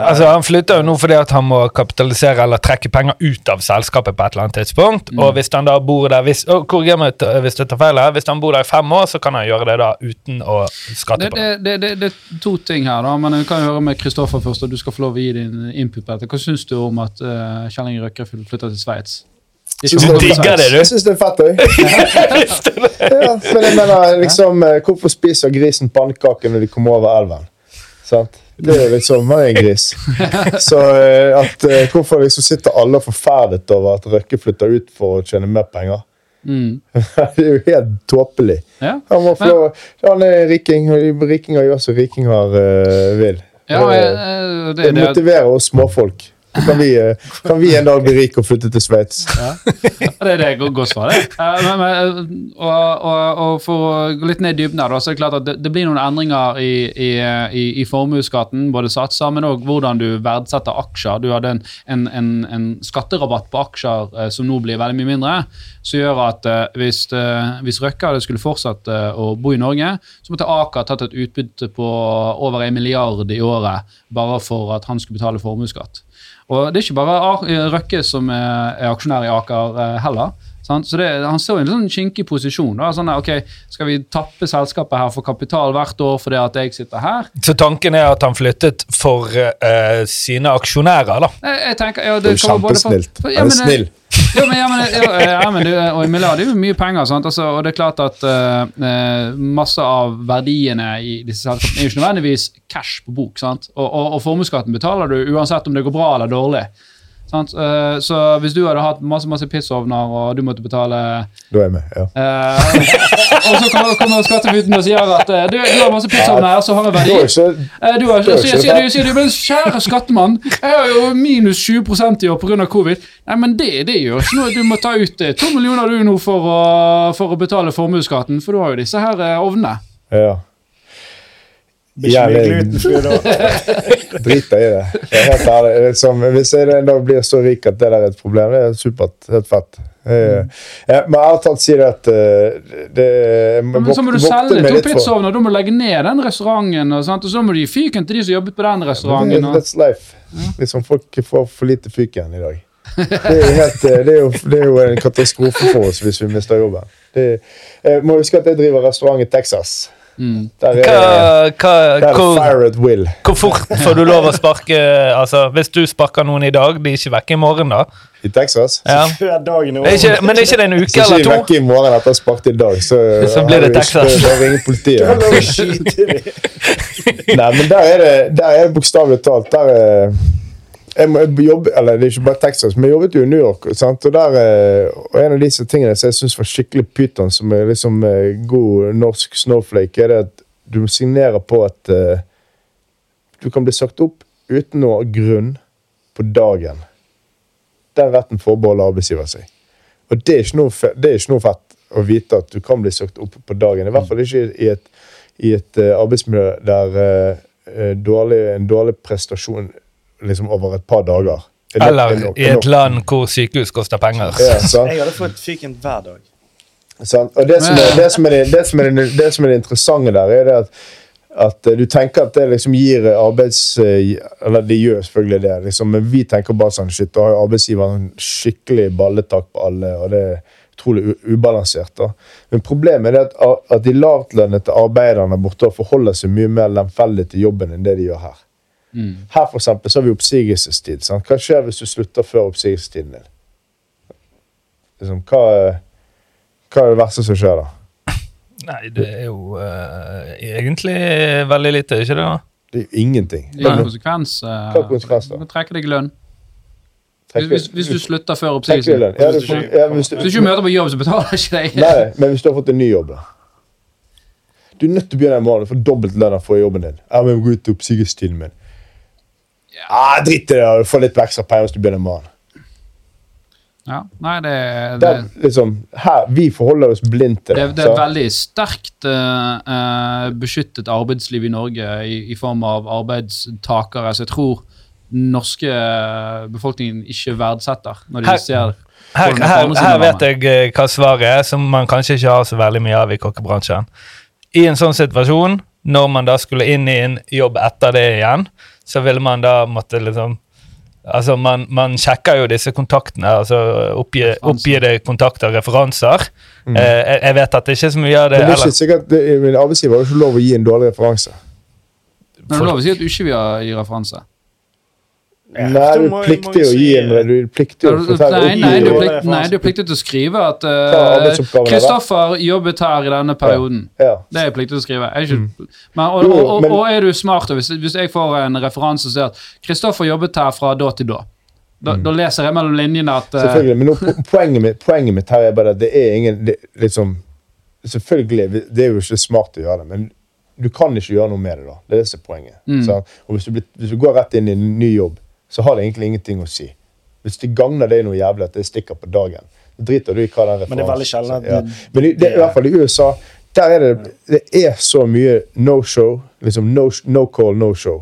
Speaker 3: Altså, Han flytter jo nå fordi at han må kapitalisere eller trekke penger ut av selskapet på et eller annet tidspunkt.
Speaker 1: Mm.
Speaker 3: Og hvis han da bor der hvis, oh, korriger meg hvis jeg tar feil her, hvis han bor der i fem år, så kan han gjøre det da uten å skatte
Speaker 1: Det,
Speaker 3: på det.
Speaker 1: det, det, det, det er to ting her, da, men jeg kan høre med Kristoffer først. og Du skal få lov å gi din input på dette. Hva syns du om at uh, Kjell Inge Røkke flytter til Sveits?
Speaker 3: Du digger det, du?
Speaker 4: Jeg syns det er fett, òg. *laughs* ja, men jeg mener, liksom, eh, hvorfor spiser grisen pannekaker når de kommer over elven? Sant? Det er liksom er en gris. *laughs* Så eh, at eh, hvorfor liksom sitter alle forferdet over at Røkke flytter ut for å tjene mer penger?
Speaker 1: Mm. *laughs*
Speaker 4: det er jo helt tåpelig.
Speaker 1: Ja.
Speaker 4: Han, må få, han er riking, og rikinger gjør som rikinger uh, vil.
Speaker 1: Ja,
Speaker 4: det
Speaker 1: det, det,
Speaker 4: motiverer oss småfolk. Så kan vi, eh, kan vi en dag bli rike og flytte til Sveits.
Speaker 1: det er det go- godt svar, det. Eh, men, og, og, og for å gå litt ned i dybden her, så er det klart at det, det blir noen endringer i, i, i, i formuesskatten. Både satser, men òg hvordan du verdsetter aksjer. Du hadde en, en, en, en skatterabatt på aksjer eh, som nå blir veldig mye mindre. Som gjør at eh, hvis, eh, hvis Røkke hadde skulle fortsatt eh, å bo i Norge, så måtte Aker tatt et utbytte på over en milliard i året bare for at han skulle betale formuesskatt. Og det er ikke bare Røkke som er, aksjonær i Aker eh, heller. Sant? Så det, Han står i en sånn kinkig posisjon. Da. Sånn, ok, Skal vi tappe selskapet her for kapital hvert år fordi at jeg sitter her?
Speaker 3: Så tanken er at han flyttet for uh, sine aksjonærer, da.
Speaker 1: Jeg, jeg tenker, ja,
Speaker 4: Det er
Speaker 1: være for-
Speaker 4: kjempesnilt.
Speaker 1: for-
Speaker 4: Han er
Speaker 1: men det-
Speaker 4: snill. *laughs*
Speaker 1: Ja, men, ja, men, ja, ja, men det, og en milliard er jo mye penger. Sant? Altså, og det er klart at eh, eh, masse av verdiene i disse selskapene er jo ikke nødvendigvis cash på bok. Sant? Og, og, og formuesskatten betaler du uansett om det går bra eller dårlig. Eh, så hvis du hadde hatt masse masse pissovner og du måtte betale
Speaker 4: Da er jeg med. ja.
Speaker 1: Uh, Og så kommer, kommer skattebyten og sier at uh, du, du har masse pissovner så har jeg verdi. Du har,
Speaker 4: ikke
Speaker 1: sier, du, du, men kjære skattemann, jeg har jo minus 20 i år pga. covid. Nei, men det, det gjør ikke noe. Du må ta ut to millioner du nå for å, for å betale formuesskatten, for du har jo disse her ovnene.
Speaker 4: ja.
Speaker 2: Blir ikke mye
Speaker 4: Jævlig.
Speaker 2: glutenfri da. *laughs*
Speaker 4: driter i det. Jeg er helt ærlig. Liksom, hvis jeg en dag blir så rik at det der er et problem, det er supert. Helt fett. Jeg, ja, men ærlig talt sier det at eh, det jeg
Speaker 1: Men så må du selge to pizzaovner, da må du legge ned den restauranten. Og, og så må du gi fyken til de som jobbet på den restauranten. Ja,
Speaker 4: That's life. Liksom, folk får for lite fyken i dag. Det er helt, eh, det er jo, det er jo en katastrofe for oss hvis vi mister jobben. Det, jeg må huske at jeg driver restaurant i Texas.
Speaker 1: Mm.
Speaker 4: Der er,
Speaker 3: Hva, hva,
Speaker 4: der er
Speaker 3: hvor,
Speaker 4: fire at will.
Speaker 3: hvor fort får du lov å sparke *laughs* Altså, Hvis du sparker noen i dag, de er ikke vekke i morgen, da?
Speaker 4: I Texas.
Speaker 3: Ja.
Speaker 2: Før dagen er
Speaker 3: Det er ikke, men er ikke det en uke
Speaker 4: Så ikke de
Speaker 3: to?
Speaker 4: vekke i morgen etter å ha sparket i dag, så, *laughs*
Speaker 3: Så blir det Texas.
Speaker 4: Da ringer *laughs* politiet. Nei, men der er det, der er det bokstavelig talt. Der er, jeg, jobbe, eller det er ikke bare Texas, men jeg jobbet jo i New York. Sant? Og, der, eh, og en av disse tingene som jeg syns var skikkelig pyton, som er liksom eh, god norsk snowflake, er det at du signerer på at uh, du kan bli sagt opp uten noe grunn på dagen. Den retten forbeholder arbeidsgiver seg. Og det er, noe, det er ikke noe fett å vite at du kan bli sagt opp på dagen. I hvert fall ikke i et, i et arbeidsmiljø der eh, dårlig, en dårlig prestasjon liksom over et par dager er
Speaker 3: Eller
Speaker 4: er nok-
Speaker 3: i et land hvor sykehus koster penger.
Speaker 4: Ja, sant?
Speaker 2: Jeg hadde fått fyken hver dag.
Speaker 4: Sant? Og det som, er, det, som er, det, det, som er, det, det som er det interessante der, er det at, at eh, du tenker at det liksom gir arbeids... eh, Eller det gjør selvfølgelig det, liksom, men vi tenker bare sånn shit, da har jo arbeidsgiveren skikkelig balletak på alle, og det er utrolig ubalansert. da. Men problemet er det at, at de lavtlønnede arbeiderne borte forholder seg mye mer lemfeldig til jobben enn det de gjør her.
Speaker 1: Mm.
Speaker 4: Her for eksempel, så har vi oppsigelsestid. Sant? Hva skjer hvis du slutter før oppsigelsestiden din? Liksom, hva, hva er det verste som skjer da?
Speaker 3: Nei, det er jo uh, egentlig veldig lite, ikke det? da?
Speaker 4: Det er jo ingenting.
Speaker 1: Det er en konsekvens. uh,
Speaker 4: Hva er konsekvens da?
Speaker 1: Du kan trekke deg lønn. Hvis, hvis, hvis du slutter før oppsigelsen.
Speaker 4: lønn? Ja, hvis, ja, hvis du,
Speaker 1: Hvis du ikke møter på jobb, så betaler ikke deg.
Speaker 4: nei, men hvis du har fått en ny jobb, da. Du er nødt til å begynne i morgen for dobbelt lønn for jobben din. Ja, men gå ut til oppsigelsestiden min. Ja, Drit i det, du får litt ekstra penger hvis du begynner i morgen.
Speaker 1: Ja, nei, det, det,
Speaker 4: Der, liksom, her, vi forholder oss blindt til
Speaker 1: det,
Speaker 4: det.
Speaker 1: det er
Speaker 4: et
Speaker 1: veldig sterkt eh, eh, beskyttet arbeidsliv i Norge i, i form av arbeidstakere. Så jeg tror norske eh, befolkningen ikke verdsetter når de
Speaker 3: Her-
Speaker 1: ser
Speaker 3: Her,
Speaker 1: det er
Speaker 3: her, her vet jeg hva svaret er, som man kanskje ikke har så veldig mye av i kokkebransjen. I en sånn situasjon, når man da skulle inn i en jobb etter det igjen, så ville man da måtte liksom Altså, man, man sjekker jo disse kontaktene, altså oppgi,
Speaker 1: det
Speaker 3: oppgitte kontakter, referanser. Eh, jeg, jeg vet at det ikke er så mye av det
Speaker 4: Men det er ikke sikkert, det, min arbeidsgiver har jo ikke lov å gi en dårlig referanse.
Speaker 1: Men det er lov å si at du ikke vil gi referanse.
Speaker 2: Ja,
Speaker 4: Nei, du er pliktig å gi en Du er pliktig å fortelle
Speaker 1: Nei, nei, du er plikt, nei, du er pliktig til å skrive at
Speaker 4: Kristoffer
Speaker 1: uh, jobbet her i denne perioden.
Speaker 4: Ja.
Speaker 1: Det er jeg pliktig til å skrive. Er ikke, men, og, og, og, og er du smart, hvis, hvis jeg får en referanse som sier at Kristoffer jobbet her fra da til da, da, da leser jeg mellom linjene at uh,
Speaker 4: Selvfølgelig. Men nå, poenget, mitt, poenget mitt her er bare at det er ingen det, liksom, Selvfølgelig, det er jo ikke smart å gjøre det, men du kan ikke gjøre noe med det. da. Det er det som er poenget.
Speaker 1: Mm.
Speaker 4: Så, Og hvis du, blir, hvis du går rett inn i en ny jobb, så har det egentlig ingenting å si. Hvis det gagner deg noe jævlig at det stikker på dagen, så driter du i hva den referansen
Speaker 2: Men det er veldig sjelden
Speaker 4: ja.
Speaker 2: det-
Speaker 4: Men i, det, i hvert fall i USA, der er det, det er så mye no show. liksom No, no call, no show.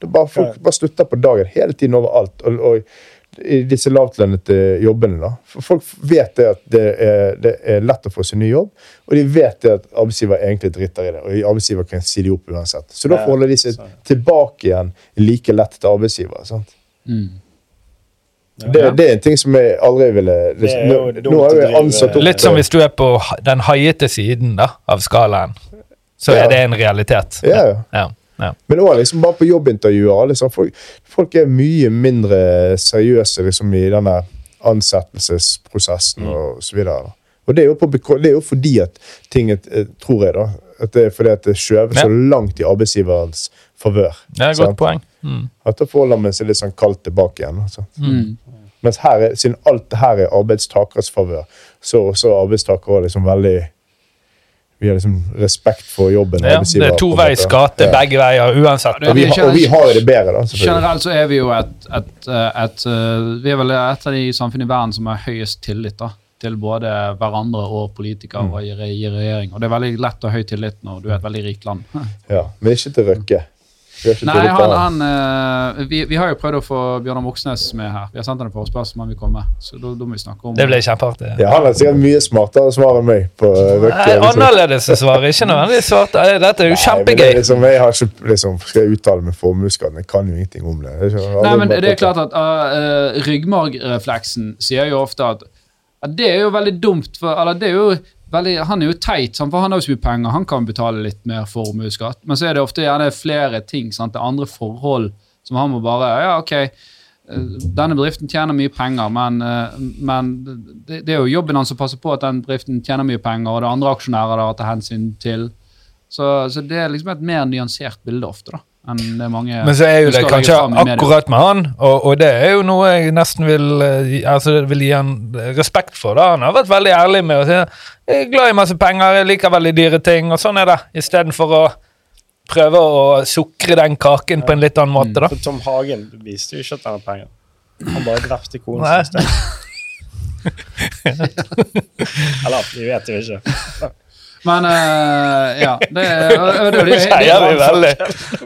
Speaker 4: Det bare, folk bare slutter på dagen hele tiden overalt. Og, og i disse lavtlønnede jobbene. da. For Folk vet det at det er, det er lett å få seg ny jobb, og de vet det at arbeidsgiver egentlig driter i det. Og arbeidsgiver kan si de opp uansett. Så da forholder de seg tilbake igjen like lett til arbeidsgiver. sant?
Speaker 1: Mm.
Speaker 4: Det, det er en ting som jeg aldri ville
Speaker 2: liksom, er
Speaker 4: Nå,
Speaker 2: jo dumt
Speaker 4: nå har jeg ansatt opp
Speaker 3: Litt som hvis du er på den haiete siden da, av skalaen. Så
Speaker 4: Ja.
Speaker 3: er det en realitet.
Speaker 4: Ja, ja.
Speaker 3: Ja, ja.
Speaker 4: Men òg liksom bare på jobbintervjuer. Liksom, folk, folk er mye mindre seriøse liksom, i denne ansettelsesprosessen og så videre. Da. Og det er, jo på, det er jo fordi at ting, er- eh, tror jeg, da, at det er fordi at det skjøver så langt i arbeidsgiverens favør.
Speaker 3: Det er et
Speaker 4: sant?
Speaker 3: godt poeng. Mm.
Speaker 4: At da forholder man seg litt sånn kaldt tilbake igjen. Altså.
Speaker 1: Mm.
Speaker 4: Mens her er, siden alt det her er arbeidstakers favør, så er er arbeidstakere liksom veldig Vi har liksom respekt for jobben.
Speaker 3: Ja, det er toveis gate
Speaker 4: Ja.
Speaker 3: begge veier, uansett.
Speaker 4: Og vi, har- og vi har jo det bedre, da.
Speaker 1: Generelt så er vi jo et, et, et eh, Vi er vel et av de samfunn i verden som har høyest tillit da, til både hverandre og politikere og i, i regjering. Og det er veldig lett å ha høy tillit når du er et veldig rikt land.
Speaker 4: Ja, men ikke til Røkke. Vi ikke
Speaker 1: Nei, han, han eh, vi, vi har jo prøvd å få Bjørnar Moxnes med her. Vi har sendt ham en forespørsel om han vil komme. Så da, da må vi snakke om
Speaker 3: Det ble kjempeartig.
Speaker 4: Ja, Han har sikkert mye smartere svar enn meg på Røkke.
Speaker 3: Nei, Annerledes svar, ikke nødvendigvis svart. Dette er jo
Speaker 4: Nei, men er. Liksom, jeg har ikke, liksom, skal jeg uttale meg formuesskatten? Jeg kan jo ingenting om det. Har
Speaker 1: Nei, men det er klart at uh, ryggmargrefleksen sier jo ofte at, at det er jo veldig dumt, for, eller det er jo veldig, han er jo teit, for han har jo så mye penger, han kan betale litt mer formuesskatt, men så er det ofte gjerne flere ting, sant? det er andre forhold som han må bare, ja ok, eh, denne bedriften tjener mye penger, men, eh, men det, det er jo jobben hans å passe på at den bedriften tjener mye penger, og det er andre aksjonærer der å ta hensyn til. Så, så det er liksom et mer nyansert bilde ofte, da, enn det mange
Speaker 3: Men så er jo det kanskje akkurat med han, og, og det er jo noe jeg nesten vil, eh, altså, vil gi han respekt for. da. Han har vært veldig ærlig med å si jeg er glad i masse penger, jeg liker veldig dyre ting, og sånn er det. Istedenfor å prøve å sukre den kaken på en litt annen måte. da.
Speaker 2: For Tom Hagen viste jo ikke at han har penger. Han bare drepte konen sin. *laughs* Eller, vi vet jo ikke.
Speaker 1: Men uh, ja det, er- og- og det, det, det,
Speaker 3: Skeier vi veldig.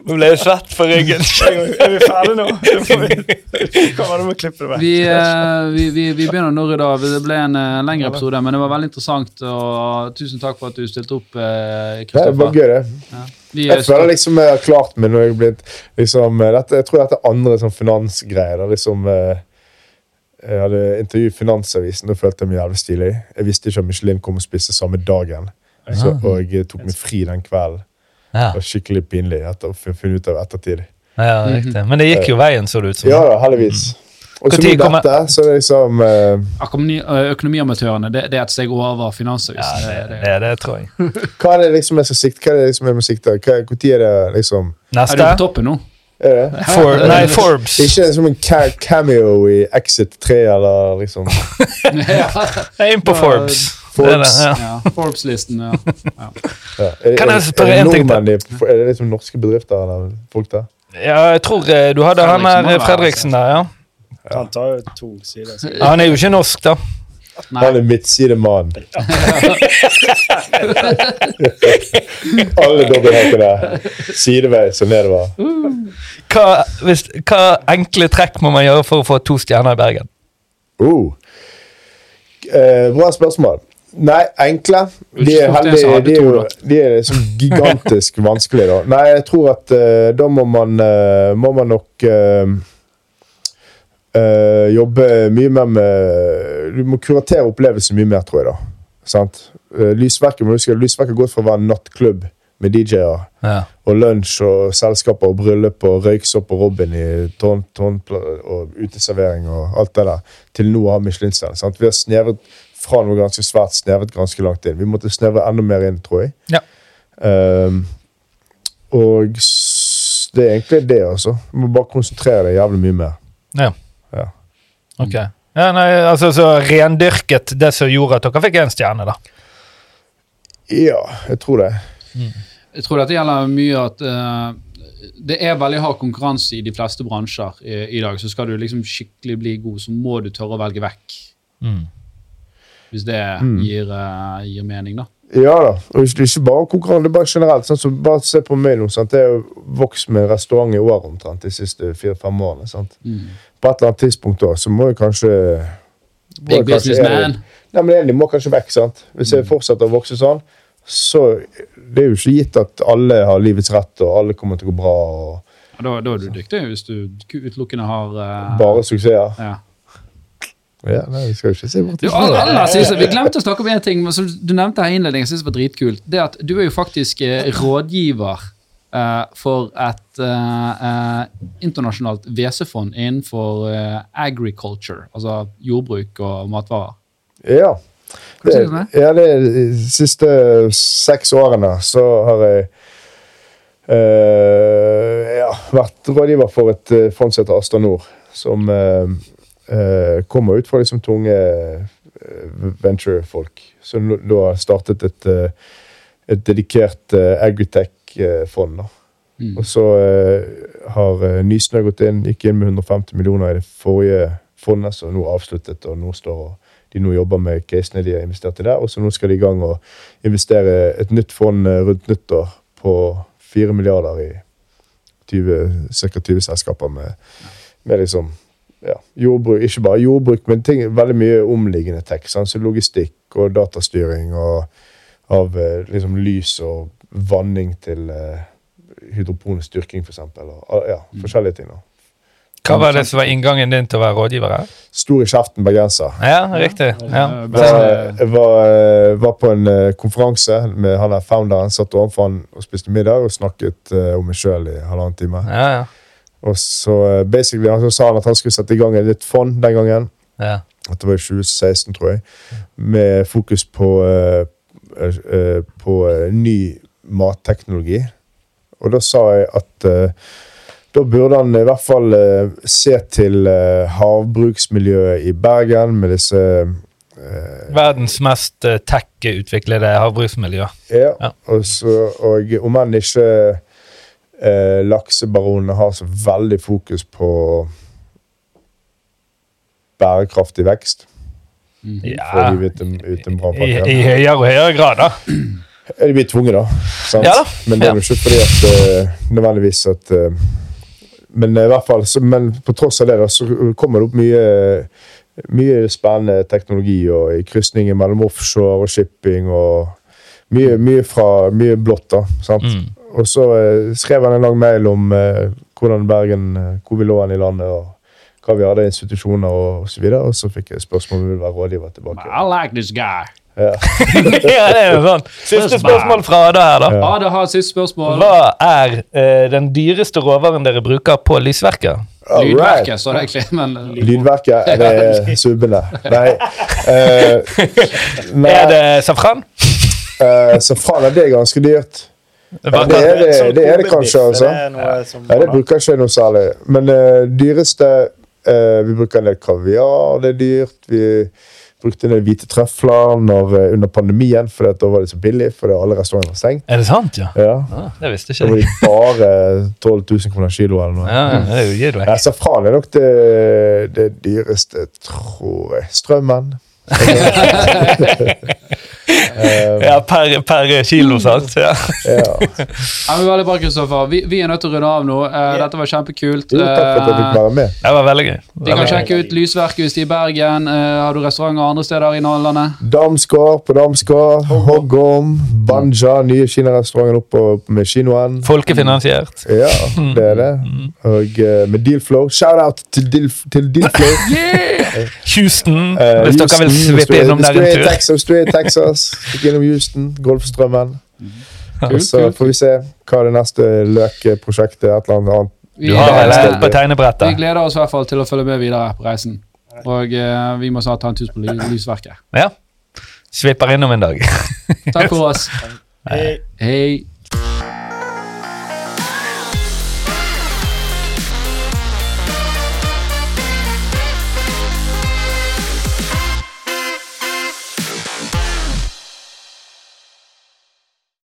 Speaker 3: Nå ble jo svett på ryggen. *laughs*
Speaker 2: Er vi ferdige nå? *laughs* Kommer vi- du må klippe det vekk.
Speaker 1: vi, uh, vi, vi, vi begynner nå i dag. Det ble en uh, lengre episode, men det var veldig interessant. Og tusen takk for at du stilte opp, eh,
Speaker 4: Det er bare gøy, det.
Speaker 1: Vi er
Speaker 4: Jeg føler liksom jeg har klart meg når jeg er blitt liksom, dette, Jeg tror dette er andre sånn finansgreier. Liksom, eh, jeg hadde intervjuet Finansavisen, da følte jeg meg jævlig stilig. Jeg visste ikke at Michelin kom og spiste samme dagen. Så, og jeg tok meg fri den kvelden.
Speaker 3: Ja,
Speaker 4: Det var skikkelig pinlig etter å finne ut av ettertid.
Speaker 3: ja, riktig. Men det gikk jo veien, så det ut som.
Speaker 4: Ja heldigvis. Og så med dette, så er det liksom
Speaker 1: uh... Eh, økonomiamatørene det, det er et steg over
Speaker 3: Ja,
Speaker 1: Finansavisen.
Speaker 3: det,
Speaker 1: det, det,
Speaker 3: det, det tror jeg. *laughs*
Speaker 4: Hva er det liksom jeg skal sikte? Hva er det liksom jeg må sikte? Hva- Hvor tid er det liksom
Speaker 1: er du på toppen nå?
Speaker 4: Er det?
Speaker 3: For, nei, Forbes.
Speaker 4: Ikke som en cameo i Exit 3, eller liksom
Speaker 1: ja, *laughs*
Speaker 3: Jeg er inne på
Speaker 1: Ja,
Speaker 3: Forbes. Det ja.
Speaker 1: ja, Forbes-listen. Ja. *laughs* Ja.
Speaker 4: ja. Er,
Speaker 3: Kan jeg
Speaker 4: er-
Speaker 3: spørre
Speaker 4: er det nordmenn i- Er det liksom norske bedrifter eller folk der?
Speaker 3: ja, jeg tror eh, du hadde han
Speaker 1: her må
Speaker 3: der Fredriksen der, ja.
Speaker 2: Han tar jo to sider.
Speaker 3: ja. Han er jo ikke norsk, da.
Speaker 1: Nei.
Speaker 4: Han er midtsidemann. *laughs* Alle dobbelthakene sideveis og nedover.
Speaker 3: Hva, hvis, hva enkle trekk må man gjøre for å få to stjerner i Bergen?
Speaker 4: Uh. Eh, bra spørsmål. Nei, enkle. De er,
Speaker 1: Ikke så ofte en som
Speaker 4: heldig, de er, jo, de er så gigantisk *laughs* vanskelig, da. Nei, jeg tror at uh, da må man, uh, må man nok uh, eh, jobbe mye mer med Du må kuratere opplevelsen mye mer, tror jeg. da. Sant? Eh, lysverket må du huske, lysverket har gått fra å være nattklubb med DJ-er
Speaker 3: Ja.
Speaker 4: og lunsj og selskaper og bryllup og røyksopp og Robin i tårn, tårn og uteservering og alt det der, til nå å ha Michelin-stjerne. Vi har snevret fra noe ganske svært snevet ganske langt inn. Vi måtte snevre enda mer inn, tror jeg.
Speaker 3: Ja.
Speaker 4: Um, og s- det er egentlig det, altså. Du må bare konsentrere deg jævlig mye mer.
Speaker 3: Ja.
Speaker 4: Ja.
Speaker 3: Ok. Ja, nei, altså, så rendyrket det som gjorde at dere fikk en stjerne, da.
Speaker 4: Ja, jeg tror det.
Speaker 1: Jeg tror dette gjelder mye at uh det er veldig hard konkurranse i de fleste bransjer i, i dag. Så skal du liksom skikkelig bli god, så må du tørre å velge vekk. Hvis det gir, uh, gir mening, da.
Speaker 4: Ja da. Og hvis du ikke bare konkurranse, det er bare generelt. Sånn, så bare se på meg nå. Sant? Har jo vokst med restaurant i år omtrent de siste fire-fem årene. Sant? På et eller annet tidspunkt da, så må jeg kanskje
Speaker 1: Big
Speaker 4: jeg kanskje-
Speaker 1: businessman.
Speaker 4: Nei, men Egentlig må kanskje vekk, sant? Hvis jeg fortsetter å vokse sånn, så det er jo ikke gitt at alle har livets rett, og alle kommer til å gå bra, og
Speaker 1: Ja, da, da er du dyktig, hvis du utelukkende har uh,
Speaker 4: bare suksesser.
Speaker 1: ja.
Speaker 4: Ja, nei, vi skal jo ikke se bort
Speaker 1: Du, alle, synes, vi glemte å snakke om en ting men som du nevnte her i innledningen. Synes det var dritkult. Det at Du er jo faktisk eh, rådgiver eh, for et eh, eh, internasjonalt WC-fond innenfor eh, agriculture, altså jordbruk og matvarer.
Speaker 4: Ja. Det, ja, det de siste seks årene så har jeg ja, vært rådgiver for et fond som heter Astra Nord, som eh, kommer ut fra liksom tunge eh, venture-folk. Som nå- da har startet et, eh, et dedikert eh, agritech-fond. da. Og så har Nysnø gått inn, gikk inn med 150 millioner i det forrige fondet, som nå er avsluttet, og nå står og de nå jobber med casene de har investert i der, og så nå skal de i gang og investere et nytt fond rundt nyttår på 4 milliarder i 20, ca. 20 selskaper med, med liksom ja, jordbruk, ikke bare jordbruk, men ting, veldig mye omliggende tech. Sant? Så logistikk og datastyring og av eh, liksom lys og vanning til uh, hydroponisk styrking, f.eks. Ja, forskjellige ting. da.
Speaker 3: Hva var det som var inngangen din til å være rådgiver? her?
Speaker 4: Stor i kjeften bergenser.
Speaker 3: Ja, riktig. Ja.
Speaker 1: Eh,
Speaker 4: Var, jeg var, eh, var på en eh, konferanse med han der founderen. Satt overfor han og spiste middag og snakket eh, om meg sjøl i halvannen time.
Speaker 3: Ja, ja.
Speaker 4: Og så eh, basically han så sa han at han skulle sette i gang et nytt fond den gangen.
Speaker 3: ja.
Speaker 4: At det var i 2016, tror jeg. Med fokus på, eh, eh, på ny matteknologi. Og da sa jeg at da burde han i hvert fall se til havbruksmiljøet i Bergen med disse
Speaker 3: Verdens mest tech-utviklede havbruksmiljø.
Speaker 4: Ja,
Speaker 3: Ja.
Speaker 4: Og, så, og om enn ikke eh, laksebaronene har så veldig fokus på bærekraftig vekst for å hive ut en, ut en
Speaker 3: I. I høyere og høyere grad, da.
Speaker 4: De blir tvunget, da. Sant?
Speaker 3: Ja da.
Speaker 4: Men det er jo ikke fordi at uh, nødvendigvis at uh, Men i hvert fall, så, men på tross av det, da, så kommer det opp mye mye spennende teknologi og i krysningen mellom offshore og shipping og mye, mye fra mye blått. da, sant?
Speaker 3: Mm.
Speaker 4: Og så eh, skrev han en lang mail om eh, hvordan Bergen, eh, hvor vi lå an i landet, og hva vi hadde av institusjoner og, og så videre. Og så fikk jeg spørsmål om jeg ville være rådgiver tilbake.
Speaker 1: I like this guy.
Speaker 4: Ja. *laughs*
Speaker 3: ja, det er jo sånn. Siste spørsmål fra Ada her, da.
Speaker 1: Ja, det har siste spørsmål.
Speaker 3: Hva er eh, den dyreste råvaren dere bruker på lysverket?
Speaker 4: All right.
Speaker 1: Lydverket, står det egentlig. Men
Speaker 4: Lydverket, er det *laughs* subbene? Nei. Eh, *laughs* nei
Speaker 3: Er det safran?
Speaker 4: eh, safran er det ganske dyrt. Ja, det er det, det, er det kanskje, altså. Ja, det bruker ikke noe særlig. Men uh, dyreste uh, Vi bruker en del kaviar, det er dyrt. Vi brukte en del hvite trøfler eh, under pandemien, for da var det så billig, fordi alle restauranter var stengt.
Speaker 3: Er det sant, ja?
Speaker 4: Ja.
Speaker 3: Ah, det visste ikke
Speaker 4: var
Speaker 3: jeg.
Speaker 4: de bare 12 000 kroner kilo eller noe.
Speaker 3: Ja, det er jo
Speaker 4: safran er nok det, det dyreste, tror jeg. Strømmen. Eh,
Speaker 3: Ja, per, per kilo, sant? Ja.
Speaker 4: ja. *laughs*
Speaker 1: Ja, veldig bra, Kristoffer. Vi, vi er nødt til å runde av nå. Uh, Dette var kjempekult.
Speaker 4: Jo, takk for at jeg fikk være med.
Speaker 3: Det var veldig gøy.
Speaker 1: de kan sjekke ut Lysverket hvis de er i Bergen. Uh, har du restauranter andre steder i landet?
Speaker 4: Damsgård på Damsgård, Hoggom, Banja, nye kinarestauranten oppe med kinoen.
Speaker 3: Folkefinansiert.
Speaker 4: Ja, det er det. Og uh, med Dealflow. Shout-out til, Deal, til Dealflow. *laughs*
Speaker 3: Houston,
Speaker 4: Eh,
Speaker 3: hvis dere vil
Speaker 4: Er-
Speaker 3: innom der
Speaker 4: er
Speaker 3: en tur.
Speaker 4: Texas, du er i Texas, innom Houston, Golfstrømmen. Og så får vi se hva det neste løkprosjektet. Et eller annet.
Speaker 1: Vi,
Speaker 3: Du har vel på tegnebrettet.
Speaker 1: vi gleder oss i hvert fall til å følge med videre på reisen. Og eh, vi må snart ta en tur på ly- Lysverket.
Speaker 3: Ja. Svipper innom en dag.
Speaker 1: Takk for oss.
Speaker 2: Hei.
Speaker 1: Hei.